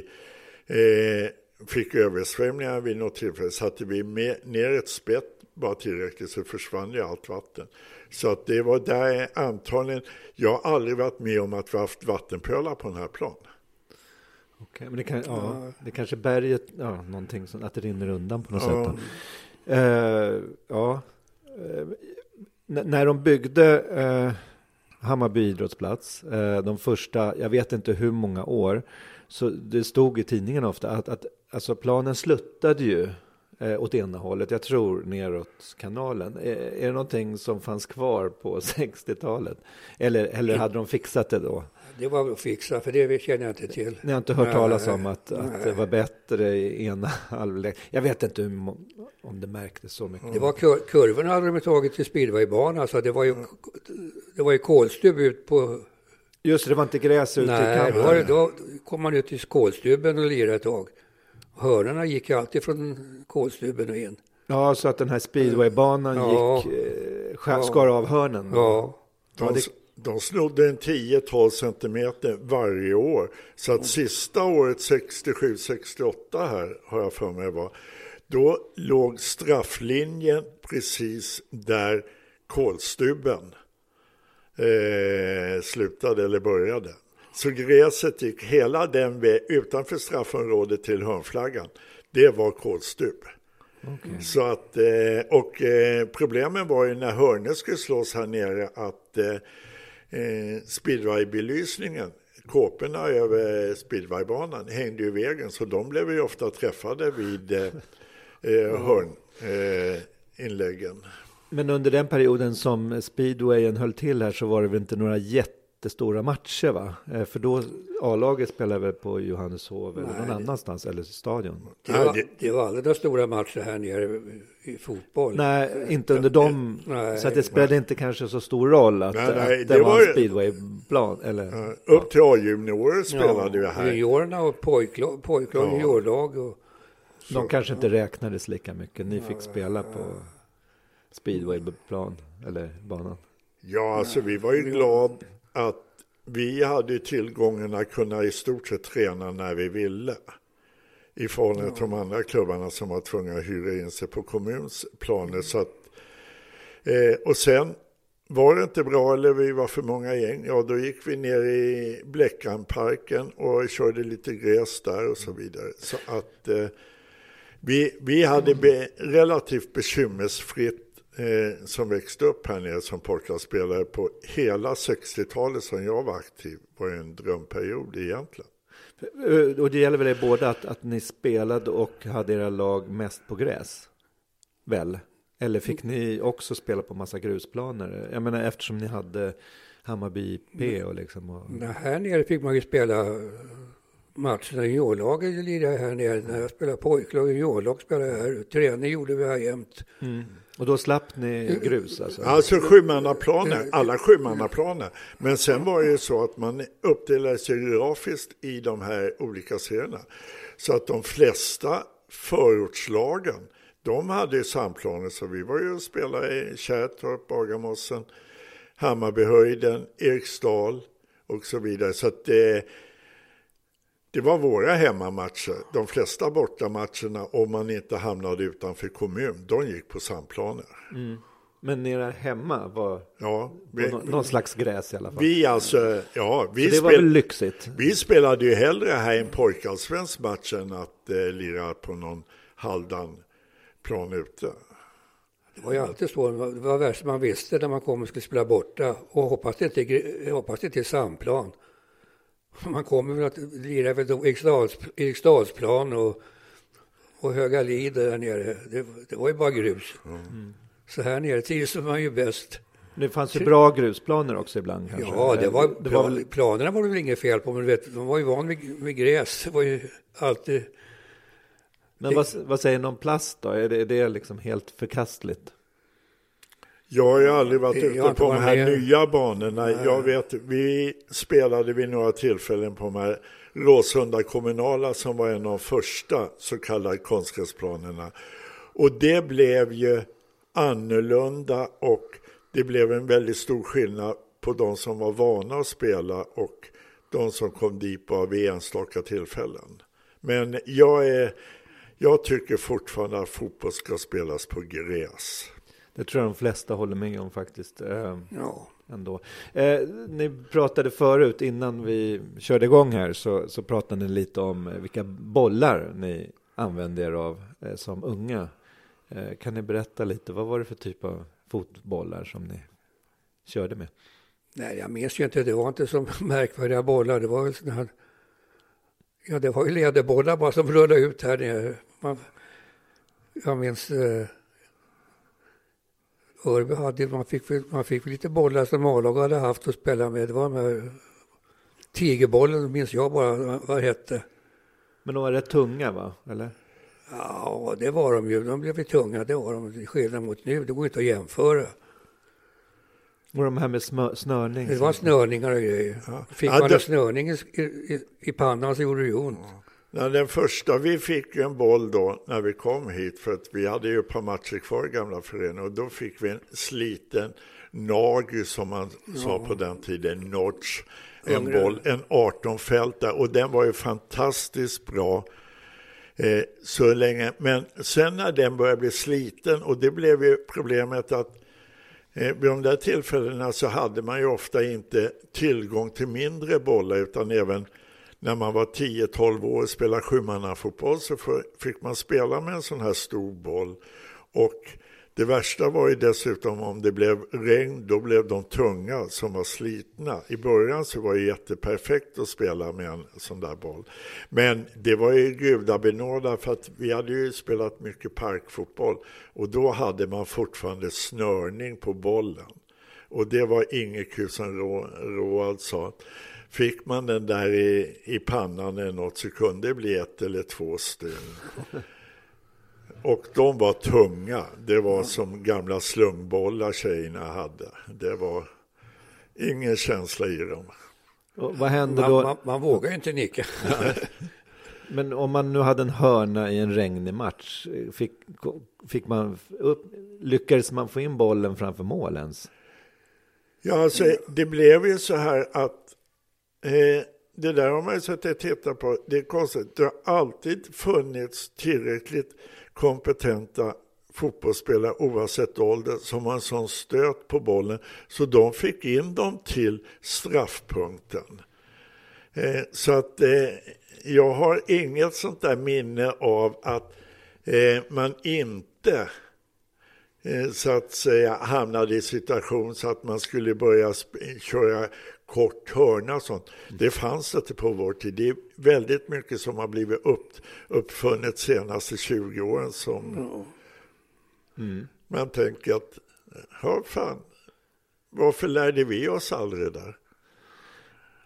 eh, fick översvämningar vid något tillfälle. Satte vi med, ner ett spett bara tillräckligt så försvann ju allt vatten. Så att det var där antagligen, jag har aldrig varit med om att vi haft vattenpölar på den här planen. Okej, men det, kan, ja, det kanske berget, ja, någonting som, att det rinner undan på något Ja. sätt. Eh, ja, n- när de byggde eh, Hammarby idrottsplats, de första, jag vet inte hur många år, så det stod i tidningen ofta att, att alltså planen sluttade ju eh, åt ena hållet, jag tror neråt kanalen. Är, är det någonting som fanns kvar på 60-talet? Eller, eller hade de fixat det då? Det var att fixa, för det känner jag inte till. Ni har inte hört Nej, talas om att, att det nej. var bättre i ena halvlek? Jag vet inte hur, om det märktes så mycket. Det var kur kurvorna hade de tagit till speedwaybana, så det var ju, det var ju kolstubb ut på... Just det, det var inte gräs ute i Nej, kanten. då, det- då kom man ut till kolstubben och lirade ett tag. Hörnorna gick ju alltid från kolstubben och in. Ja, så att den här speedwaybanan Ja. gick, eh, skär, Ja. skar av hörnen. Ja. Ja, De, det- de snodde en 10-12 centimeter varje år. Så att sista året, 67-68 här, har jag för mig var, då låg strafflinjen precis där kolstuben eh, slutade eller började. Så gräset gick hela den vägen utanför straffområdet till hörnflaggan. Det var kolstub. Så att, eh, och eh, problemen var ju när hörnet skulle slås här nere att eh, speedwaybelysningen, kåporna över speedwaybanan hängde ju i vägen så de blev ju ofta träffade vid hörninläggen. Inläggen. Men under den perioden som speedwayen höll till här så var det väl inte några jättestora matcher va? Eh, För då A-laget spelade väl på Johanneshov eller någon annanstans eller stadion? Det var, det var aldrig några stora matcher här nere i fotboll. Nej, inte under dem. Nej. så att det spelade inte kanske så stor roll att, Nej, nej, att det det var var speedwayplan. Eller? Upp till A-juniorer spelade vi här. Juniorerna och pojklag, pojklag Ja. juniorlag. Och, De kanske inte räknades lika mycket. Ni fick spela på speedwayplan eller banan. Ja, alltså vi var ju glada att vi hade tillgången att kunna i stort sett träna när vi ville. I förhållande till de andra klubbarna som var tvungna att hyra in sig på kommunsplaner. Så att, eh, och sen var det inte bra eller vi var för många gäng, ja då gick vi ner i Bleckanparken och körde lite gräs där och så vidare. Så att eh, vi, vi hade be, relativt bekymmersfritt eh, som växte upp här nere som pojkar på hela 60-talet som jag var aktiv var ju en drömperiod egentligen. Eh, Och det gäller väl er båda att, att ni spelade och hade era lag mest på gräs? Väl? Eller fick ni också spela på massa grusplaner? Jag menar eftersom ni hade Hammarby IP och liksom. Och... Nej, här nere fick man ju spela matcherna i juniorlaget lirade jag här nere. När jag spelade pojklag och juniorlag spelade jag här. Träning gjorde vi här jämt. Mm. Och då slapp ni grus alltså? Alltså sjumannaplaner, alla sjumannaplaner. Men sen var det ju så att man uppdelade sig geografiskt i de här olika serierna. Så att de flesta förortslagen, de hade ju samplaner. Så vi var ju och spelade i Kärrtorp, Bagarmossen, Hammarbyhöjden, Eriksdal och så vidare. Så att det, det var våra hemmamatcher. De flesta bortamatcherna, om man inte hamnade utanför kommun, de gick på samplaner. Mm. Men era hemma var Ja, nå- någon slags gräs i alla fall? Vi alltså, ja, vi, Så det var väl lyxigt? vi spelade ju hellre här en pojkallsvensk match än att eh, lira på någon halvdan plan ute. Det var ju alltid så. Det var- Det var värst man visste när man kom och skulle spela borta. Och hoppas det inte, hoppas det inte är samplan. Man kommer väl att lira Eriksdals, Eriksdalsplan och, och Höga Lid där nere. Det, det var ju bara grus. Så här nere trivs man ju bäst. Det fanns ju bra grusplaner också ibland kanske? Ja, det var, det var väl... planerna var det väl inget fel på, men du vet, de var ju van vid, vid gräs. Det var ju alltid... Men vad, vad säger om plast då? Är det, är det liksom helt förkastligt? Jag har ju aldrig varit Jag ute på de här med. nya banorna. Jag vet, vi spelade vid några tillfällen på de här Råsunda kommunala som var en av de första så kallade konstgräsplanerna. Och det blev ju annorlunda och det blev en väldigt stor skillnad på de som var vana att spela och de som kom dit bara vid enstaka tillfällen. Men jag, är, jag tycker fortfarande att fotboll ska spelas på gräs. Det tror jag de flesta håller med om faktiskt. Eh, Ja. ändå. Eh, ni pratade förut, innan vi körde igång här, så, så pratade ni lite om eh, vilka bollar ni använde er av eh, som unga. Eh, kan ni berätta lite, vad var det för typ av fotbollar som ni körde med? Nej, jag minns ju inte. Det var inte så märkvärdiga bollar. Det var väl sådana här... Ja, det var ju läderbollar bara som rullade ut här nere. Man, jag minns... Eh, Örby hade, man fick, man fick lite bollar som A-lag hade haft att spela med. Det var de här tigerbollen, minns jag bara vad det hette. Men de var rätt tunga va? Eller? Ja, det var de ju. De blev ju tunga, det var de. Skillnad mot nu, det går inte att jämföra. Var de här med snörning? Det var snörningar och grejer. Fick Ja, man det- en snörning i, i, i pannan så gjorde det ont. Ja, den första, vi fick ju en boll då när vi kom hit för att vi hade ju ett par matcher kvar i gamla föreningen och då fick vi en sliten Nagu som man sa på den tiden, Notch, en boll, en 18 fältare och den var ju fantastiskt bra eh, så länge. Men sen när den började bli sliten och det blev ju problemet att Eh, vid de där tillfällena så hade man ju ofta inte tillgång till mindre bollar utan även när man var 10-12 år och spelade sjumannafotboll så fick man spela med en sån här stor boll. Och det värsta var ju dessutom om det blev regn, då blev de tunga som var slitna. I början så var det jätteperfekt att spela med en sån där boll. Men det var ju gudabenådat för att vi hade ju spelat mycket parkfotboll och då hade man fortfarande snörning på bollen. Och det var inget kul som Roald sa. Fick man den där i, i pannan eller något så kunde det bli ett eller två stygn. Och de var tunga. Det var som gamla slungbollar tjejerna hade. Det var ingen känsla i dem. Och vad hände Man, då? man, man vågar ju inte nicka. Men om man nu hade en hörna i en regnig match, fick, fick man upp, lyckades man få in bollen framför mål ens? Ja, alltså, det blev ju så här att eh, det där har man ju suttit och tittat på. Det är konstigt. Det har alltid funnits tillräckligt kompetenta fotbollsspelare oavsett ålder som har en sån stöt på bollen så de fick in dem till straffpunkten. Eh, så att eh, jag har inget sånt där minne av att eh, man inte så att säga hamnade i situation så att man skulle börja köra kort hörna och sånt. Det fanns inte på vår tid. Det är väldigt mycket som har blivit upp, uppfunnet senaste 20 åren som man tänker att, hör fan, varför lärde vi oss aldrig det där?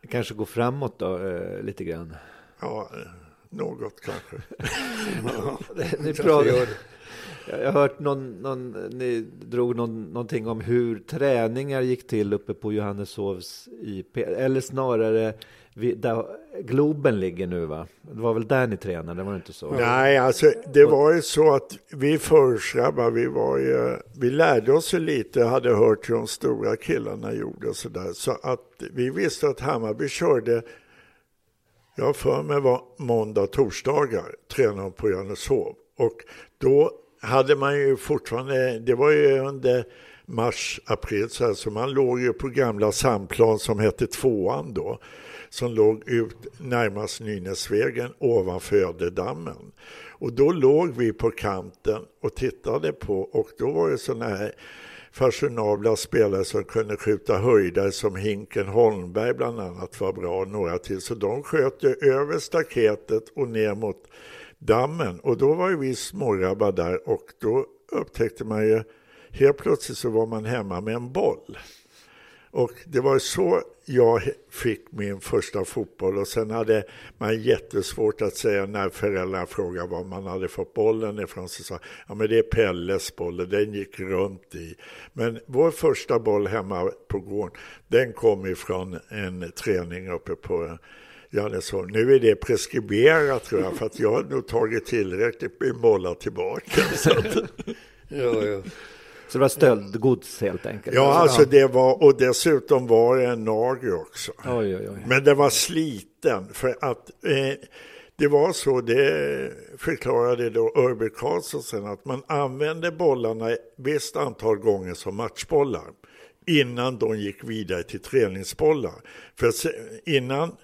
Kanske gå framåt då, eh, lite grann. Ja, eh, något kanske. Pratar, gör det jag har hört någon, någon, ni drog någon, någonting om hur träningar gick till uppe på Johanneshovs IP, eller snarare vid, där Globen ligger nu va? Det var väl där ni tränade, var det inte så? Nej, alltså det var ju så att vi förgrabbar, vi var ju, vi lärde oss ju lite, hade hört hur de stora killarna gjorde och sådär. Så att vi visste att Hammarby körde, jag har för mig var måndag torsdagar, tränade på Johanneshov. Och då hade man ju fortfarande, det var ju under mars, april så här, så man låg ju på gamla samplan som hette tvåan då som låg ut närmast Nynäsvägen ovanför Ödedammen. Och då låg vi på kanten och tittade på och då var det sådana här fashionabla spelare som kunde skjuta höjdare som Hinken Holmberg bland annat var bra och några till. Så de sköt ju över staketet och ner mot dammen och då var ju vi smågrabbar där och då upptäckte man ju helt plötsligt så var man hemma med en boll. Och det var så jag fick min första fotboll och sen hade man jättesvårt att säga när föräldrarna frågade var man hade fått bollen ifrån. Så sa ja men det är Pelles boll och den gick runt i. Men vår första boll hemma på gården, den kom ifrån en träning uppe på Johannesholm. Nu är det preskriberat tror jag för att jag har nog tagit tillräckligt med bollar tillbaka. Så att... ja, ja. Så det var stöldgods helt enkelt? Ja, alltså det var, och dessutom var det en nager också. Oj, oj, oj. Men det var sliten för att eh, det var så, det förklarade då Örby Karlsson sen, att man använde bollarna ett visst antal gånger som matchbollar innan de gick vidare till träningsbollar. För innan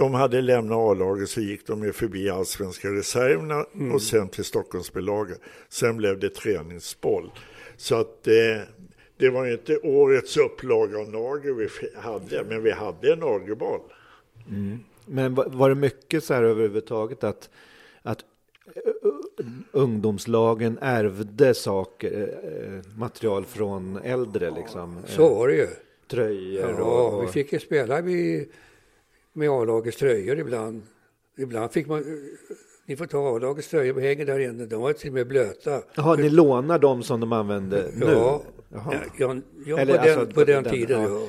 de hade lämnat A-laget så gick de ju förbi allsvenska reserverna mm. och sen till Stockholmsbelaget. Sen blev det träningsboll. Så att eh, det var inte årets upplaga av Nager vi hade, men vi hade en Nagerboll. Mm. Men var det mycket så här överhuvudtaget att, att ungdomslagen ärvde saker, eh, material från äldre liksom? Så var det ju. Tröjor ja, och... vi fick ju spela med, med A-lagets tröjor ibland. Ibland fick man ni får ta A-lagets tröjor på hänger där inne. De var till och med blöta. Jaha, ni lånar dem som de använde nu? Ja, ja, ja, ja Eller, på, den, alltså, på den, den tiden. Ja.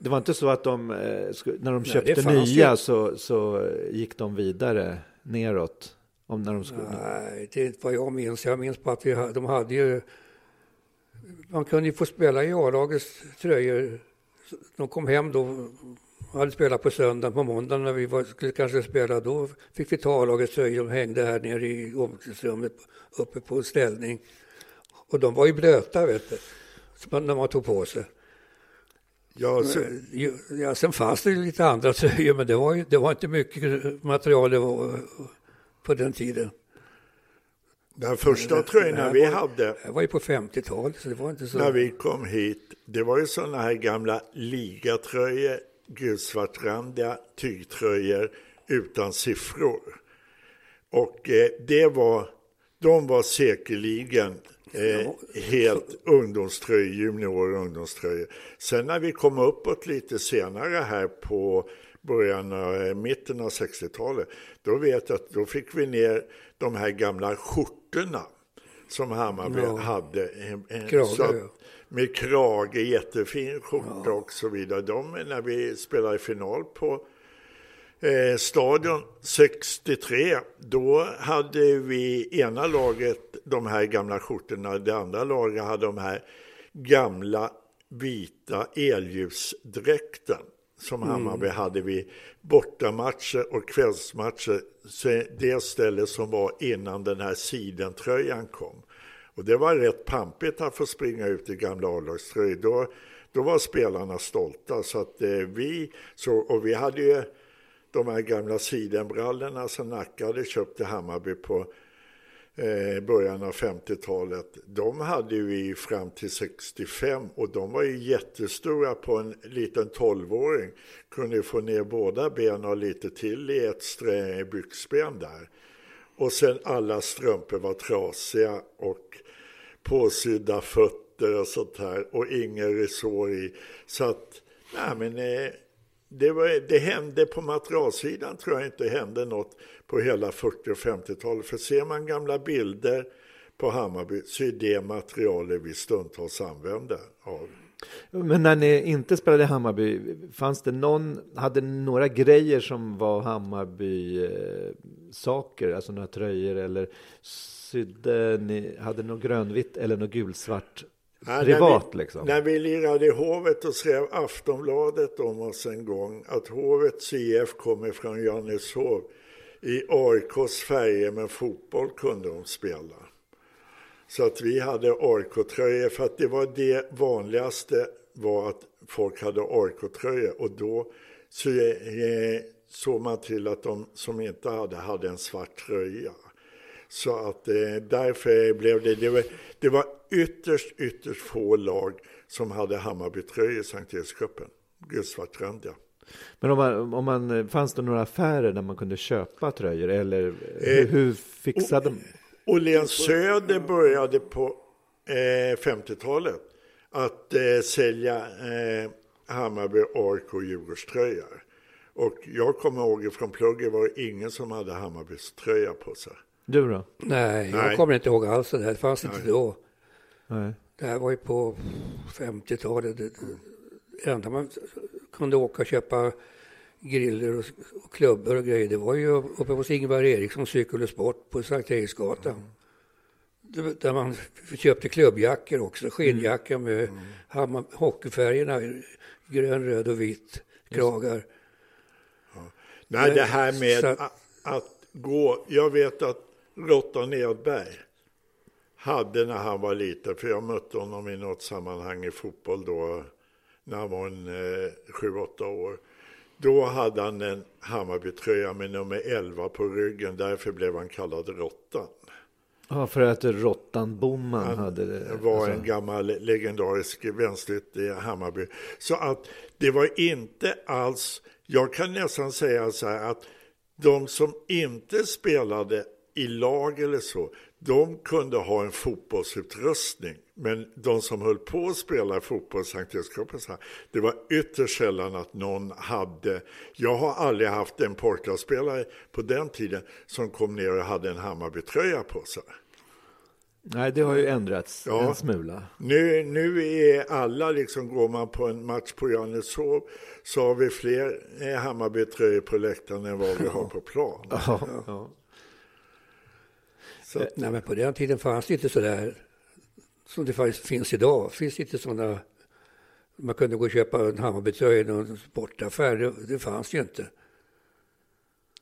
Det var inte så att de, eh, när de köpte Nej, nya så, så gick de vidare neråt? Om när de skulle... Nej, det är inte vad jag minns. Jag minns bara att vi, de hade ju... Man kunde ju få spela i A-lagets tröjor. De kom hem då hade spelat på söndagen, på måndagen när vi var, skulle kanske spela, då fick vi ta A-lagets tröjor. De hängde här nere i omklädningsrummet uppe på ställning. Och de var ju blöta, vet du, när man tog på sig. Ja, så... ja, sen fanns det lite andra tröjor, men det var, ju, det var inte mycket material det var på den tiden. Den första tröjorna vi hade. Det var ju på 50-talet, så det var inte så. När vi kom hit, det var ju sådana här gamla ligatröjor gulsvartrandiga tygtröjor utan siffror. Och eh, det var, de var säkerligen eh, helt ungdomströjor, junior och ungdomströjor. Sen när vi kom uppåt lite senare här på början av, eh, mitten av 60-talet, då vet jag att då fick vi ner de här gamla skjortorna som Hammarby ja. hade. Krage, så att, med krage, jättefin skjorta ja. och så vidare. De, när vi spelade final på eh, Stadion 63, då hade vi ena laget de här gamla skjortorna, det andra laget hade de här gamla vita elljusdräkten som mm. Hammarby hade vid bortamatcher och kvällsmatcher. Det ställe som var innan den här sidentröjan kom. Och det var rätt pampigt att få springa ut i gamla A-lagströjor. Då, då var spelarna stolta. Så att eh, vi så, och vi hade ju de här gamla sidenbrallorna som Nacka hade köpt till Hammarby på eh, början av 50-talet. De hade vi fram till 65 och de var ju jättestora på en liten 12-åring. Kunde få ner båda benen och lite till i ett byxben där. Och sen alla strumpor var trasiga och påsydda fötter och sånt här och ingen resår i. Så att, nej men eh, det, var, det hände på materialsidan tror jag inte hände något på hela 40 och 50-talet. För ser man gamla bilder på Hammarby så är det materialet vi stundtals använder av. Men när ni inte spelade i Hammarby, fanns det någon, hade ni några grejer som var Hammarby-saker, eh, alltså några tröjor eller sydde ni, hade något grönvitt eller något gulsvart ja, privat när vi, liksom? När vi lirade i Hovet och skrev Aftonbladet om oss en gång att Hovets IF kommer från Johanneshov i AIKs färger men fotboll kunde de spela. Så att vi hade AIK-tröjor för att det var det vanligaste var att folk hade AIK-tröjor och då så, eh, såg man till att de som inte hade hade en svart tröja. Så att eh, därför blev det, det var, det var ytterst, ytterst få lag som hade Hammarbytröjor i Sankt Erikscupen, gulsvartrandiga. Men om man, om man, fanns det några affärer där man kunde köpa tröjor eller hur, eh, hur fixade de? Åhléns Söder började på eh, 50-talet att eh, sälja eh, Hammarby, AIK och Djurgårdströjor. Och jag kommer ihåg från plugget var det ingen som hade Hammarbys tröja på sig. Du då? Nej, jag Nej. kommer inte ihåg alls det där. Det fanns inte Nej. då. Nej. Det här var ju på 50-talet. Det det enda man kunde åka och köpa griller och, och klubbor och grejer, det var ju uppe hos Ingvar Eriksson Cykel och Sport på Sankt Eriksgatan. Det- Där man köpte klubbjackor också, skinnjackor med Hammar, hockeyfärgerna, grön, röd och vit kragar. Nej, det här Så med att, att gå. Jag vet att Rottan Edberg hade när han var liten, för jag mötte honom i något sammanhang i fotboll då, när han var en eh, 7-8 år. Då hade han en Hammarbytröja med nummer 11 på ryggen, därför blev han kallad Råttan. Ja, för att Råttan Boman Han hade det. var alltså. en gammal legendarisk vänsterytter i Hammarby. Så att det var inte alls, jag kan nästan säga så här att de som inte spelade i lag eller så, de kunde ha en fotbollsutrustning. Men de som höll på att spela fotboll, Sankt här, det var ytterst sällan att någon hade, jag har aldrig haft en porrklubbsspelare på den tiden som kom ner och hade en Hammarbytröja på sig. Nej, det har ju ändrats Ja. en smula. Nu, nu är alla, liksom, går man på en match på Johanneshov så har vi fler eh, Hammarbytröjor på läktaren än vad vi har på plan. Ja, ja. Så, att- Nej, men på den tiden fanns det inte så där som det finns, finns idag. Det finns inte sådana, man kunde gå och köpa en Hammarbytröja i någon sportaffär. Det, det fanns ju inte.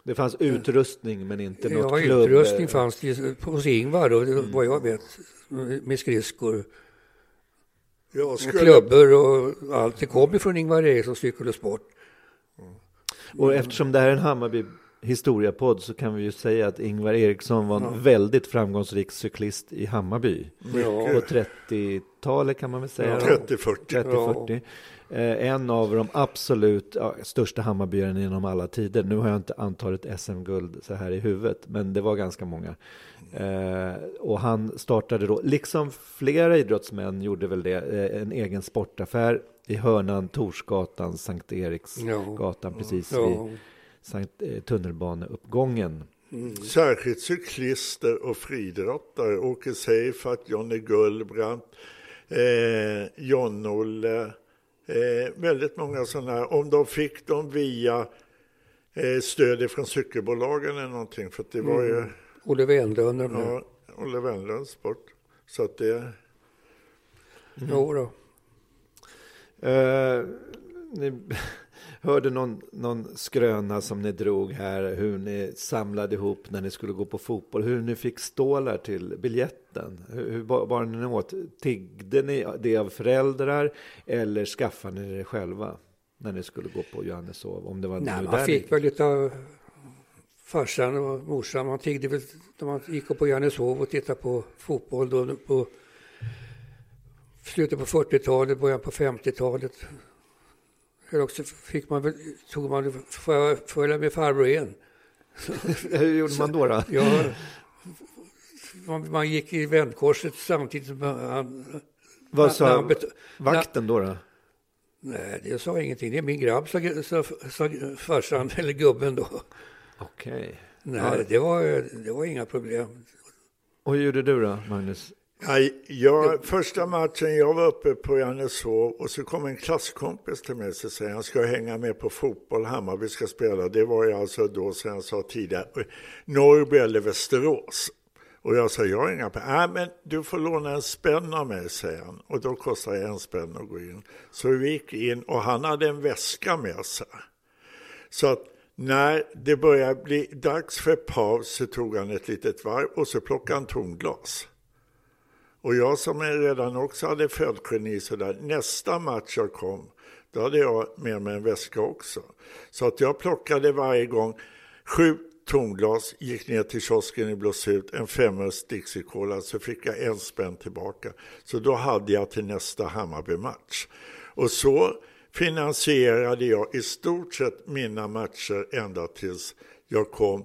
Det fanns utrustning men inte något Ja, klubb. utrustning fanns det ju hos Ingvar då, det- vad jag vet, med skridskor. Och skulle, klubbor och allt. Det kom ju från Ingvar Eriksson Cykel och Sport. Och eftersom det här är en Hammarby historiapodd så kan vi ju säga att Ingvar Eriksson var en väldigt framgångsrik cyklist i Hammarby. Ja. På 30-talet kan man väl säga. Ja. 30-40. 30-40. Eh, en av de absolut ja, största Hammarbyarna genom alla tider. Nu har jag inte antalet SM-guld så här i huvudet, men det var ganska många. Eh, och han startade då, liksom flera idrottsmän gjorde väl det, eh, en egen sportaffär i hörnan Torsgatan, Sankt Eriksgatan, precis Ja. vid Sankt, eh, tunnelbaneuppgången. Särskilt cyklister och friidrottare. Åke Seifert, Jonny Gullbrand, eh, John-Olle. Eh, väldigt många sådana här. Om de fick dem via eh, stöd från cykelbolagen eller någonting. För det var ju Olle och de där. ja, Olle Wendlunds sport. Så att det... Jo då. Ni hörde någon, någon skröna som ni drog här, hur ni samlade ihop när ni skulle gå på fotboll, hur ni fick stålar till biljetten. Hur, bar ni åt? Tiggde ni det av föräldrar eller skaffade ni det själva när ni skulle gå på Johanneshov? Om det var Nej, man fick väl lite av farsan och morsan. Man tiggde väl när man gick på Johanneshov och tittade på fotboll då på slutet på 40-talet, början på 50-talet. Eller också fick man tog man, följa med farbror igen? Hur gjorde man då? då? Ja, man, man gick i vändkorset samtidigt som han... Vad sa han vakten då? då? Nej, det sa ingenting. Det är min grabb, sa, sa, sa farsan, eller gubben då. Okej. Nej, Ja. det, var, det var inga problem. Och hur gjorde du då, Magnus? Nej, jag, första matchen jag var uppe på Johanneshov och så kom en klasskompis till mig och säger han ska hänga med på fotboll, Hammarby ska spela. Det var ju alltså då, som jag sa tidigare, Norrby eller Västerås. Och jag sa, jag har inga pengar. Nej, men du får låna en spänn av mig, säger han. Och då kostar det en spänn att gå in. Så vi gick in och han hade en väska med sig. Så att när det började bli dags för paus så tog han ett litet varv och så plockade han tomglas. Och jag som redan också hade fältgeni sådär, nästa match jag kom, då hade jag med mig en väska också. Så att jag plockade varje gång sju tomglas, gick ner till kiosken i Blåshult, en femöls Dixie-cola, så fick jag en spänn tillbaka. Så då hade jag till nästa Hammarby-match. Och så finansierade jag i stort sett mina matcher ända tills jag kom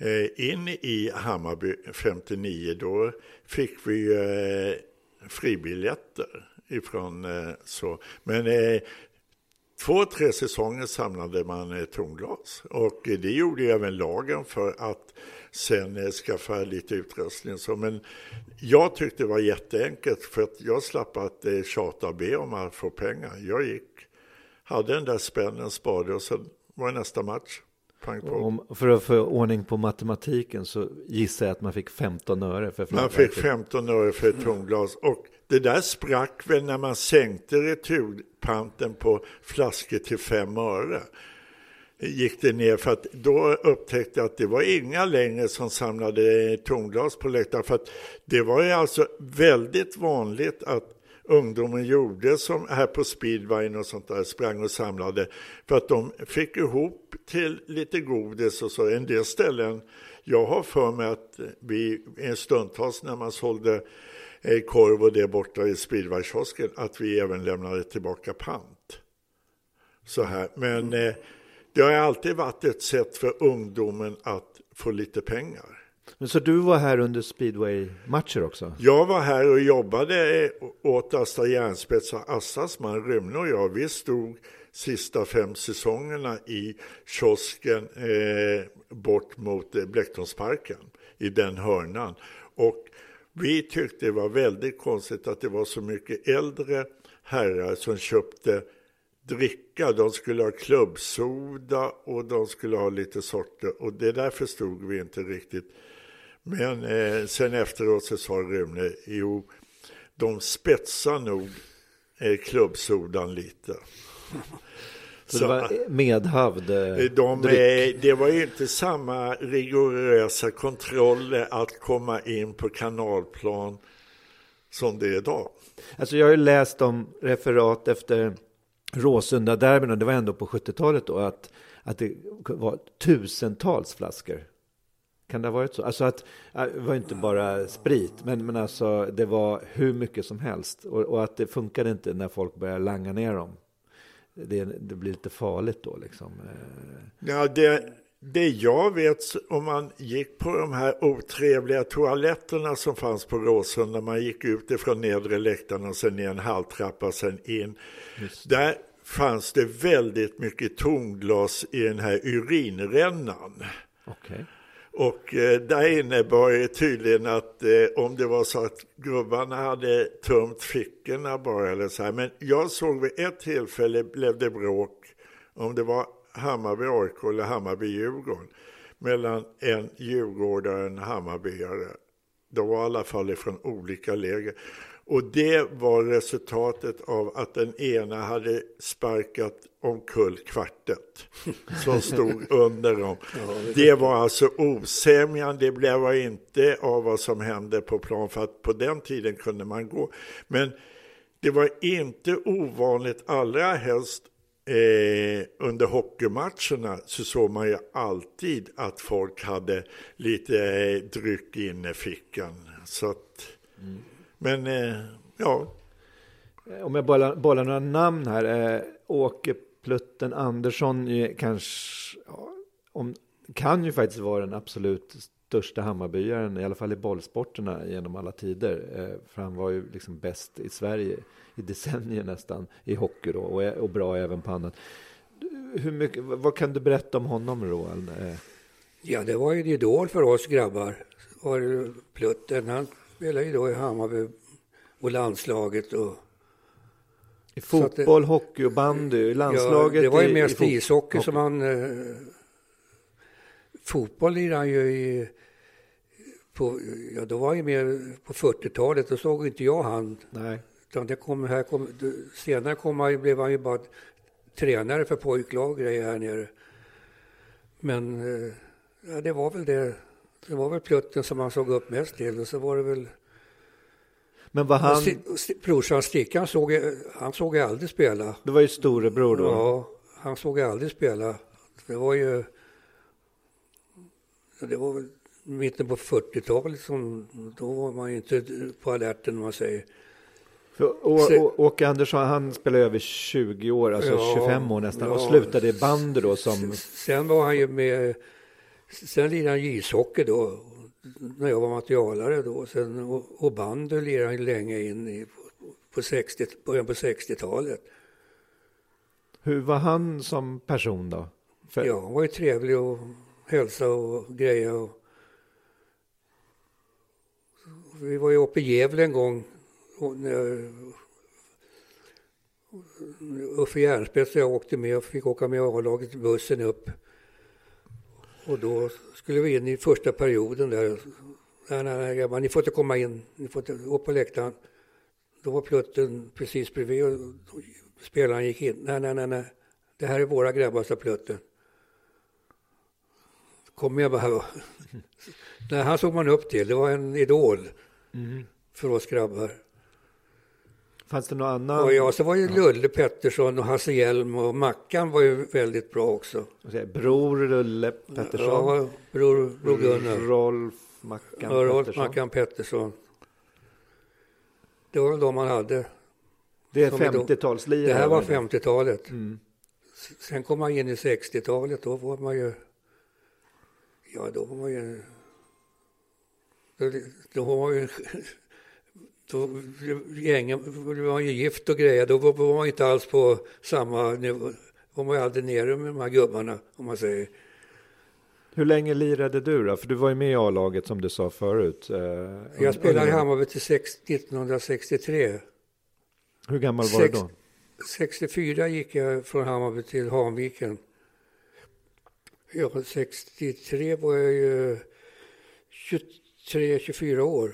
Eh, in i Hammarby 59. Då fick vi eh, fribiljetter ifrån eh, så. Men eh, två, tre säsonger samlade man eh, tonglas och eh, det gjorde ju även lagen för att sen eh, skaffa lite utrustning. Så, men jag tyckte det var jätteenkelt för att jag slapp att eh, tjata och be om att få pengar. Jag gick, hade den där spännen, sparade och sen var det nästa match. Om, för att få ordning på matematiken så gissar jag att man fick 15 öre för Man fick 15 öre för ett tonglas och det där sprack väl när man sänkte returpanten på flaskor till 5 öre. Gick det ner för att då upptäckte jag att det var inga längre som samlade tonglas på läktaren. För att det var ju alltså väldigt vanligt att ungdomen gjorde som här på speedway och sånt där, sprang och samlade. För att de fick ihop till lite godis och så. En del ställen, jag har för mig att vi en stundtals när man sålde eh, korv och det borta i speedwaykiosken, att vi även lämnade tillbaka pant. Så här, men eh, det har alltid varit ett sätt för ungdomen att få lite pengar. Men så du var här under speedway-matcher också? Jag var här och jobbade åt Asta Järnspets och Astas man Rymne och jag. Vi stod sista fem säsongerna i kiosken eh, bort mot eh, Blecktornsparken i den hörnan. Och vi tyckte det var väldigt konstigt att det var så mycket äldre herrar som köpte dricka. De skulle ha klubbsoda och de skulle ha lite sorter och det där förstod vi inte riktigt. Men eh, sen efteråt så sa Rune, jo, de spetsar nog eh, klubbsodan lite. Så, så det var medhavd eh, de, eh, Det var inte samma rigorösa kontroller att komma in på kanalplan som det är idag. Alltså jag har ju läst om referat efter Råsunda-derbyn och det var ändå på 70-talet då att, att det var tusentals flaskor kan det ha varit så? Alltså att äh, det var inte bara sprit, men, men alltså det var hur mycket som helst. Och, och att det funkade inte när folk började langa ner dem. Det, det blir lite farligt då liksom. Ja, det, det jag vet, om man gick på de här otrevliga toaletterna som fanns på Råsunda, man gick ut ifrån nedre läktaren och sen ner en halvtrappa, sen in. Där fanns det väldigt mycket tonglas i den här urinrännan. Okay. Och eh, där innebar det tydligen att eh, om det var så att gubbarna hade tömt fickorna bara eller så här. Men jag såg vid ett tillfälle blev det bråk, om det var Hammarby AIK eller Hammarby Djurgården, mellan en djurgårdare och en Hammarbyare. De var i alla fall från olika läger. Och det var resultatet av att den ena hade sparkat omkull kvartet som stod under dem. Det var alltså osämjan, det blev inte av vad som hände på plan för att på den tiden kunde man gå. Men det var inte ovanligt, allra helst eh, under hockeymatcherna så såg man ju alltid att folk hade lite eh, dryck inne i fickan. Så att, mm. Men eh, ja. Om jag bollar, bollar några namn här. Eh, Åke Plutten Andersson kanske, ja, om, kan ju faktiskt vara den absolut största Hammarbyaren, i alla fall i bollsporterna genom alla tider. Eh, för han var ju liksom bäst i Sverige i decennier nästan i hockey då och, och bra även på annat. Hur mycket, vad kan du berätta om honom Roald? Eh. Ja, det var ju en idol för oss grabbar. Var Plutten, han spelade ju då i Hammarby och landslaget och i fotboll, det, hockey och bandy, landslaget? Ja, det var ju mest ishockey som han... Fotboll lirade han ju i... På, ja, då var han ju med på 40-talet, då såg inte jag han. Nej. Utan det kom, här kom, senare kom han, blev han ju bara tränare för pojklag här nere. Men eh, ja, det var väl det. Det var väl Plutten som han såg upp mest till och så var det väl men vad han... Brorsan Stickan såg, han såg aldrig spela. Det var ju storebror då? Ja, han såg jag aldrig spela. Det var ju... Det var väl mitten på 40-talet som... Då var man ju inte på alerten om man säger. För Åke Andersson, han spelade över 20 år, alltså ja, 25 år nästan, ja. och slutade i bandy då som... Sen var han ju med... Sen lirade han ishockey då. när jag var materialare då. Sen, och, och bandy lirade han länge in i, på 60, början på 60-talet. Hur var han som person då? För... Ja, han var ju trevlig och hälsa och greja. Och... Vi var ju uppe i Gävle en gång. När... Uffe Järnspets och jag åkte med och fick åka med A-laget bussen upp. Och då skulle vi in i första perioden där. Nej, nej, nej grabbar, ni får inte komma in. Ni får inte upp på läktaren. Då var plutten precis bredvid och spelaren gick in. Nej, nej, nej, nej. Det här är våra grabbar, sa plutten. Kommer jag bara... nej, han såg man upp till. Det var en idol mm. för oss grabbar. Fanns det någon annan? Och ja, så var ju Lulle Pettersson och Hasse Hjelm och Mackan var ju väldigt bra också. Bror Lulle Pettersson? Ja, bror, bror Gunnar. Rolf Mackan ja, Rolf Pettersson. Mackan Pettersson. Det var väl de man hade. Det är 50-talslirare? Det här var 50-talet. Mm. Sen kom man in i 60-talet, då var man ju... Ja, då var ju... Då, då var ju då gängen var ju gift och grejer, då var man inte alls på samma nivå. Då var man ju aldrig nere med de här gubbarna, om man säger. Hur länge lirade du då? För du var ju med i A-laget som du sa förut. Eh, jag spelade i Hammarby till 1963. Hur gammal var Sex, du då? 64 gick jag från Hammarby till Hanviken. Ja, 63 var jag ju 23-24 år.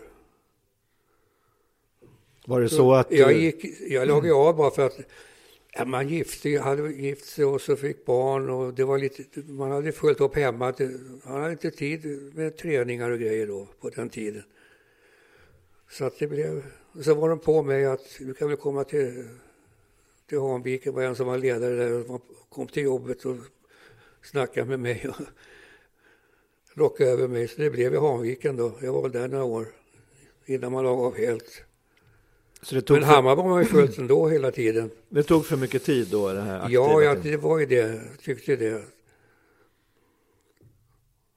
Var det så att... Jag, gick, jag låg av bara för att ja, man gifte, hade gift sig och så fick barn och det var lite, man hade fullt upp hemma. Man hade inte tid med träningar och grejer då på den tiden. Så att det blev, så var de på mig att du kan väl komma till, till Hanviken, var en som var ledare där och kom till jobbet och snackade med mig och lockade över mig. Så det blev i Hanviken då. Jag var väl där några år innan man lagade av helt. Så det tog Men Hammar var man ju fullt ändå hela tiden. Det tog för mycket tid då? Det här ja, ja, det var ju det. Jag tyckte det.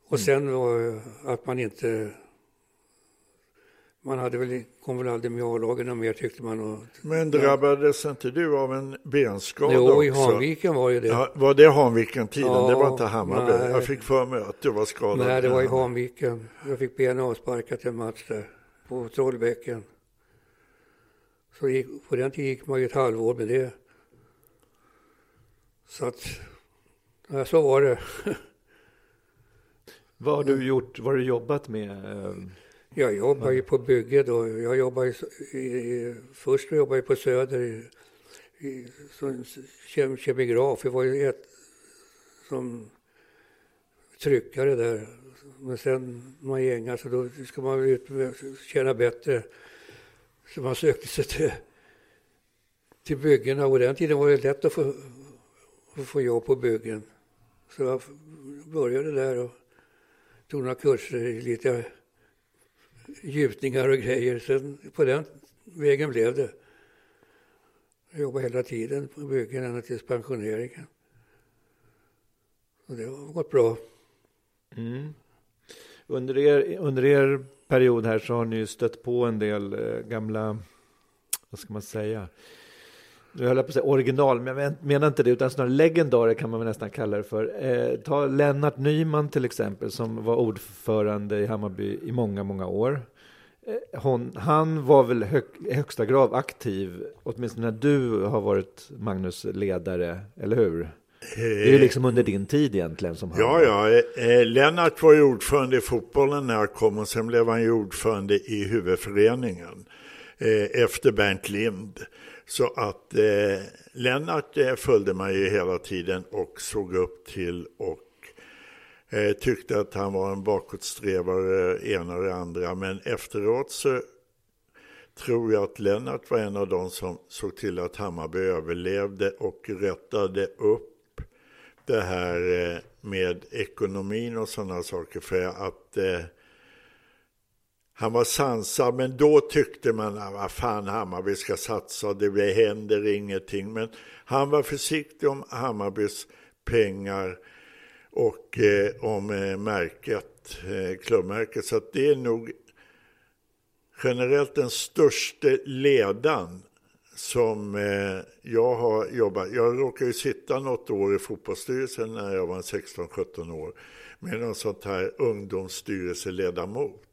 Och mm. sen var att man inte... Man hade väl, kom väl aldrig med A-lagen mer tyckte man. Och, Men drabbades ja. inte du av en benskada jo, också? i Hanviken var ju det. Ja, var det Hanviken-tiden? Ja, det var inte Hammarby? Nej. Jag fick för mig att du var skadad. Nej, det var i Hanviken. Jag fick benet avsparkat en match där på Trollbäcken. Så gick, på den tiden gick man ju ett halvår med det. Så att, ja, så var det. Vad har du gjort, vad har du jobbat med? Jag jobbar ju på bygge då. Jag jobbar ju, i, först jobbade jag på Söder i, i, som kem, kemigraf. Jag var ju ett som tryckare där. Men sen man gängar så då ska man ut tjäna bättre. Så man sökte sig till, till byggena och den tiden var det lätt att få, att få jobb på byggen. Så jag började där och tog några kurser i lite gjutningar och grejer. Så på den vägen blev det. Jag jobbade hela tiden på byggen ända tills pensioneringen. Och det har gått bra. Mm. Under, er, under er period här så har ni stött på en del eh, gamla, vad ska man säga, nu höll jag på att säga original, men jag menar inte det, utan snarare legendarer kan man väl nästan kalla det för. Eh, ta Lennart Nyman till exempel, som var ordförande i Hammarby i många, många år. Eh, hon, han var väl hög, i högsta grad aktiv, åtminstone när du har varit Magnus ledare, eller hur? Det är ju liksom under din tid egentligen som han Ja, ja. Eh, Lennart var ju ordförande i fotbollen när jag kom och sen blev han ju ordförande i huvudföreningen eh, efter Bernt Lind. Så att eh, Lennart eh, följde man ju hela tiden och såg upp till och eh, tyckte att han var en bakåtsträvare, eh, ena och det andra. Men efteråt så tror jag att Lennart var en av de som såg till att Hammarby överlevde och rättade upp det här eh, med ekonomin och sådana saker för att eh, han var sansad, men då tyckte man att vad fan Hammarby ska satsa, det händer ingenting. Men han var försiktig om Hammarbys pengar och eh, om eh, märket, eh, klubbmärket. Så att det är nog generellt den största ledan som eh, jag har jobbat. Jag råkade ju sitta något år i fotbollsstyrelsen när jag var 16-17 år med någon sånt här ungdomsstyrelseledamot.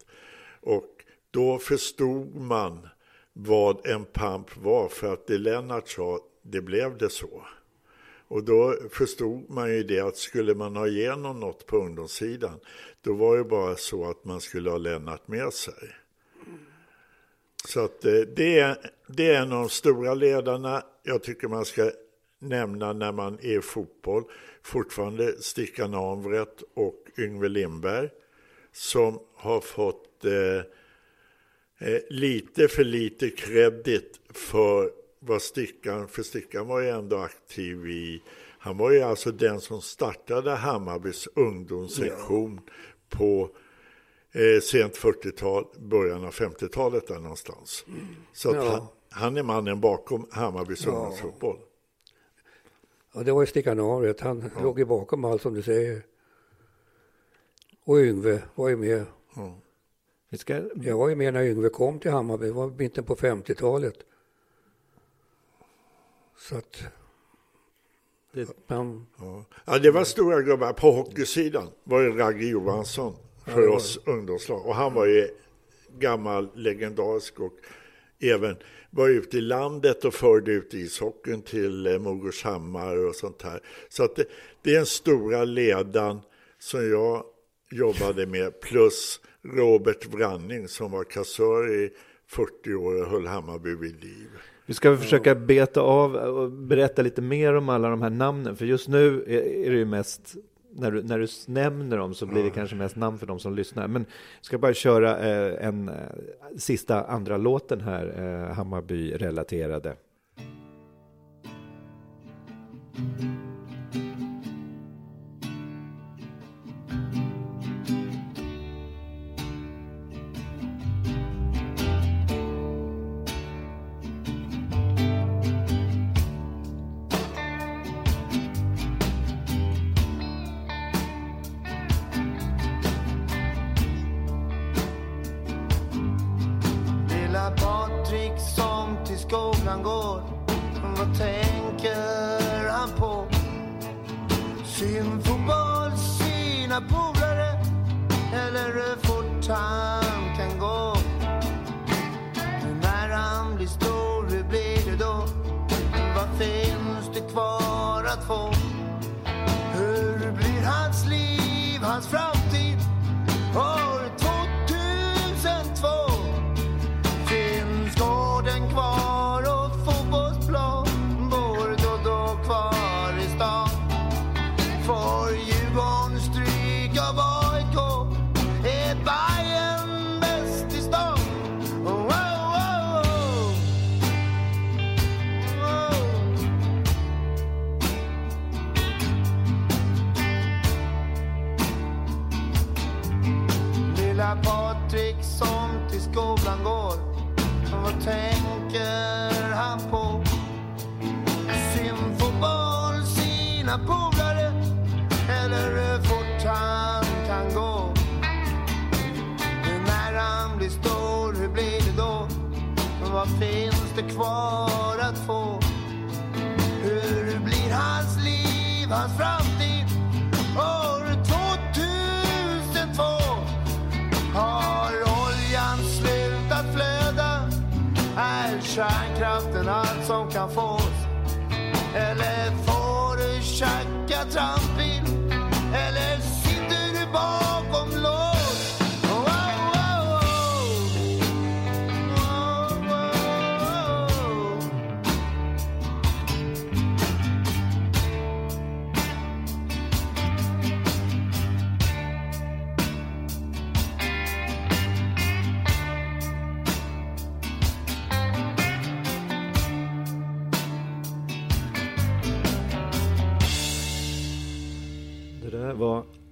Och då förstod man vad en pamp var för att det Lennart sa, det blev det så. Och då förstod man ju det att skulle man ha igenom något på ungdomssidan, då var det bara så att man skulle ha Lennart med sig. Så att eh, det är, det är en av de stora ledarna jag tycker man ska nämna när man är i fotboll. Fortfarande Stickan Anvret och Yngve Lindberg som har fått eh, eh, lite för lite kredit för vad Stickan, för Stickan var ju ändå aktiv i, han var ju alltså den som startade Hammarbys ungdomssektion ja. på eh, sent 40-tal, början av 50-talet där någonstans. Mm. Så att ja. han, han, är mannen bakom Hammarbys ja. ungdomsfotboll. Ja, det var ju Stickan Aret, han ja. låg ju bakom allt som du säger. Och Yngve var ju med. Ja. Vi ska... Jag var ju med när Yngve kom till Hammarby, det var mitten på 50-talet. Så att... Det... Men... Ja. ja, det var stora gubbar. På hockeysidan var det Ragge Johansson för ja, oss ungdomslag. Och han var ju gammal legendarisk och även var ute i landet och förde ut ishockeyn till eh, Mogorshammar och sånt här. Så att det, det är den stora ledan som jag jobbade med plus Robert Branning som var kassör i 40 år och höll Hammarby vid liv. Vi ska försöka beta av och berätta lite mer om alla de här namnen, för just nu är det ju mest när du, när du nämner dem så blir det kanske mest namn för de som lyssnar. Men jag ska bara köra eh, en eh, sista andra låten här, eh, Hammarby-relaterade. Ryssland går. Vad tänker han på? Sin fotboll, sina polare eller hur fort han kan gå. Men när han blir stor, hur blir det då? Vad finns det kvar att få? Hur blir hans liv, hans framtid? År 2002 finns gården kvar sina polare eller hur fort han kan gå. Men när han blir stor, hur blir det då? Men vad finns det kvar att få? Hur blir hans liv, hans framtid? År 2002 har oljan slutat flöda. Är kärnkraften allt som kan fås? Eller får du tjacka trampil? Eller sitter du bakom låset?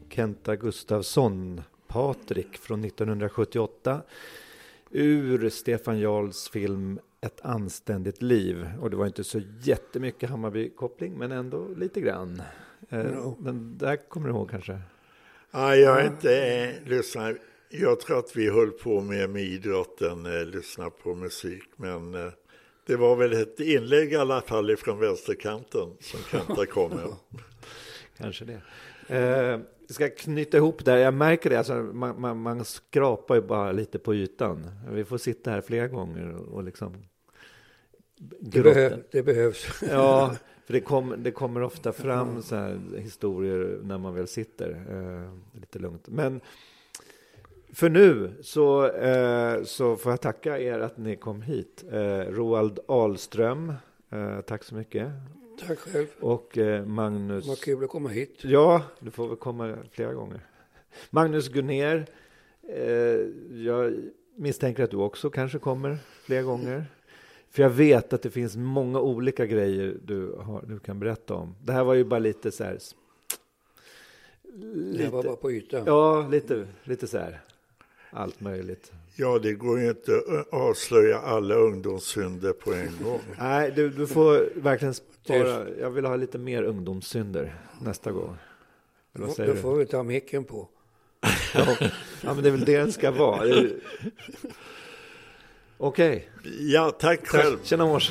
Kenta Gustafsson, Patrik från 1978 ur Stefan Jarls film Ett anständigt liv. Och det var inte så jättemycket Hammarby-koppling, men ändå lite grann. Eh, Den där kommer du ihåg kanske? Nej, jag är inte eh, lyssnar. Jag tror att vi höll på med, med idrotten, eh, lyssna på musik. Men eh, det var väl ett inlägg i alla fall från vänsterkanten som Kenta kom med. Kanske det. Eh, jag ska knyta ihop där. Jag märker det, alltså, man, man, man skrapar ju bara lite på ytan. Vi får sitta här flera gånger och, och liksom Det, behöv, det behövs. Ja, för det, kom, det kommer ofta fram så här historier när man väl sitter eh, lite lugnt. Men för nu så, eh, så får jag tacka er att ni kom hit. Eh, Roald Ahlström, eh, tack så mycket. Tack själv. Och eh, Magnus... Vad kul att komma hit. Ja, du får väl komma flera gånger. Magnus Gunner, eh, jag misstänker att du också kanske kommer flera gånger. För jag vet att det finns många olika grejer du, har, du kan berätta om. Det här var ju bara lite så här... Det var bara på ytan. Ja, lite, lite så här. Allt möjligt. Ja, det går ju inte att avslöja alla ungdomssynder på en gång. Nej, du, du får verkligen spara. Jag vill ha lite mer ungdomssynder nästa gång. Eller vad Då, säger då du? får vi ta micken på. Ja, men det är väl det den ska vara. Okej. Ja, tack själv. Tjena mors.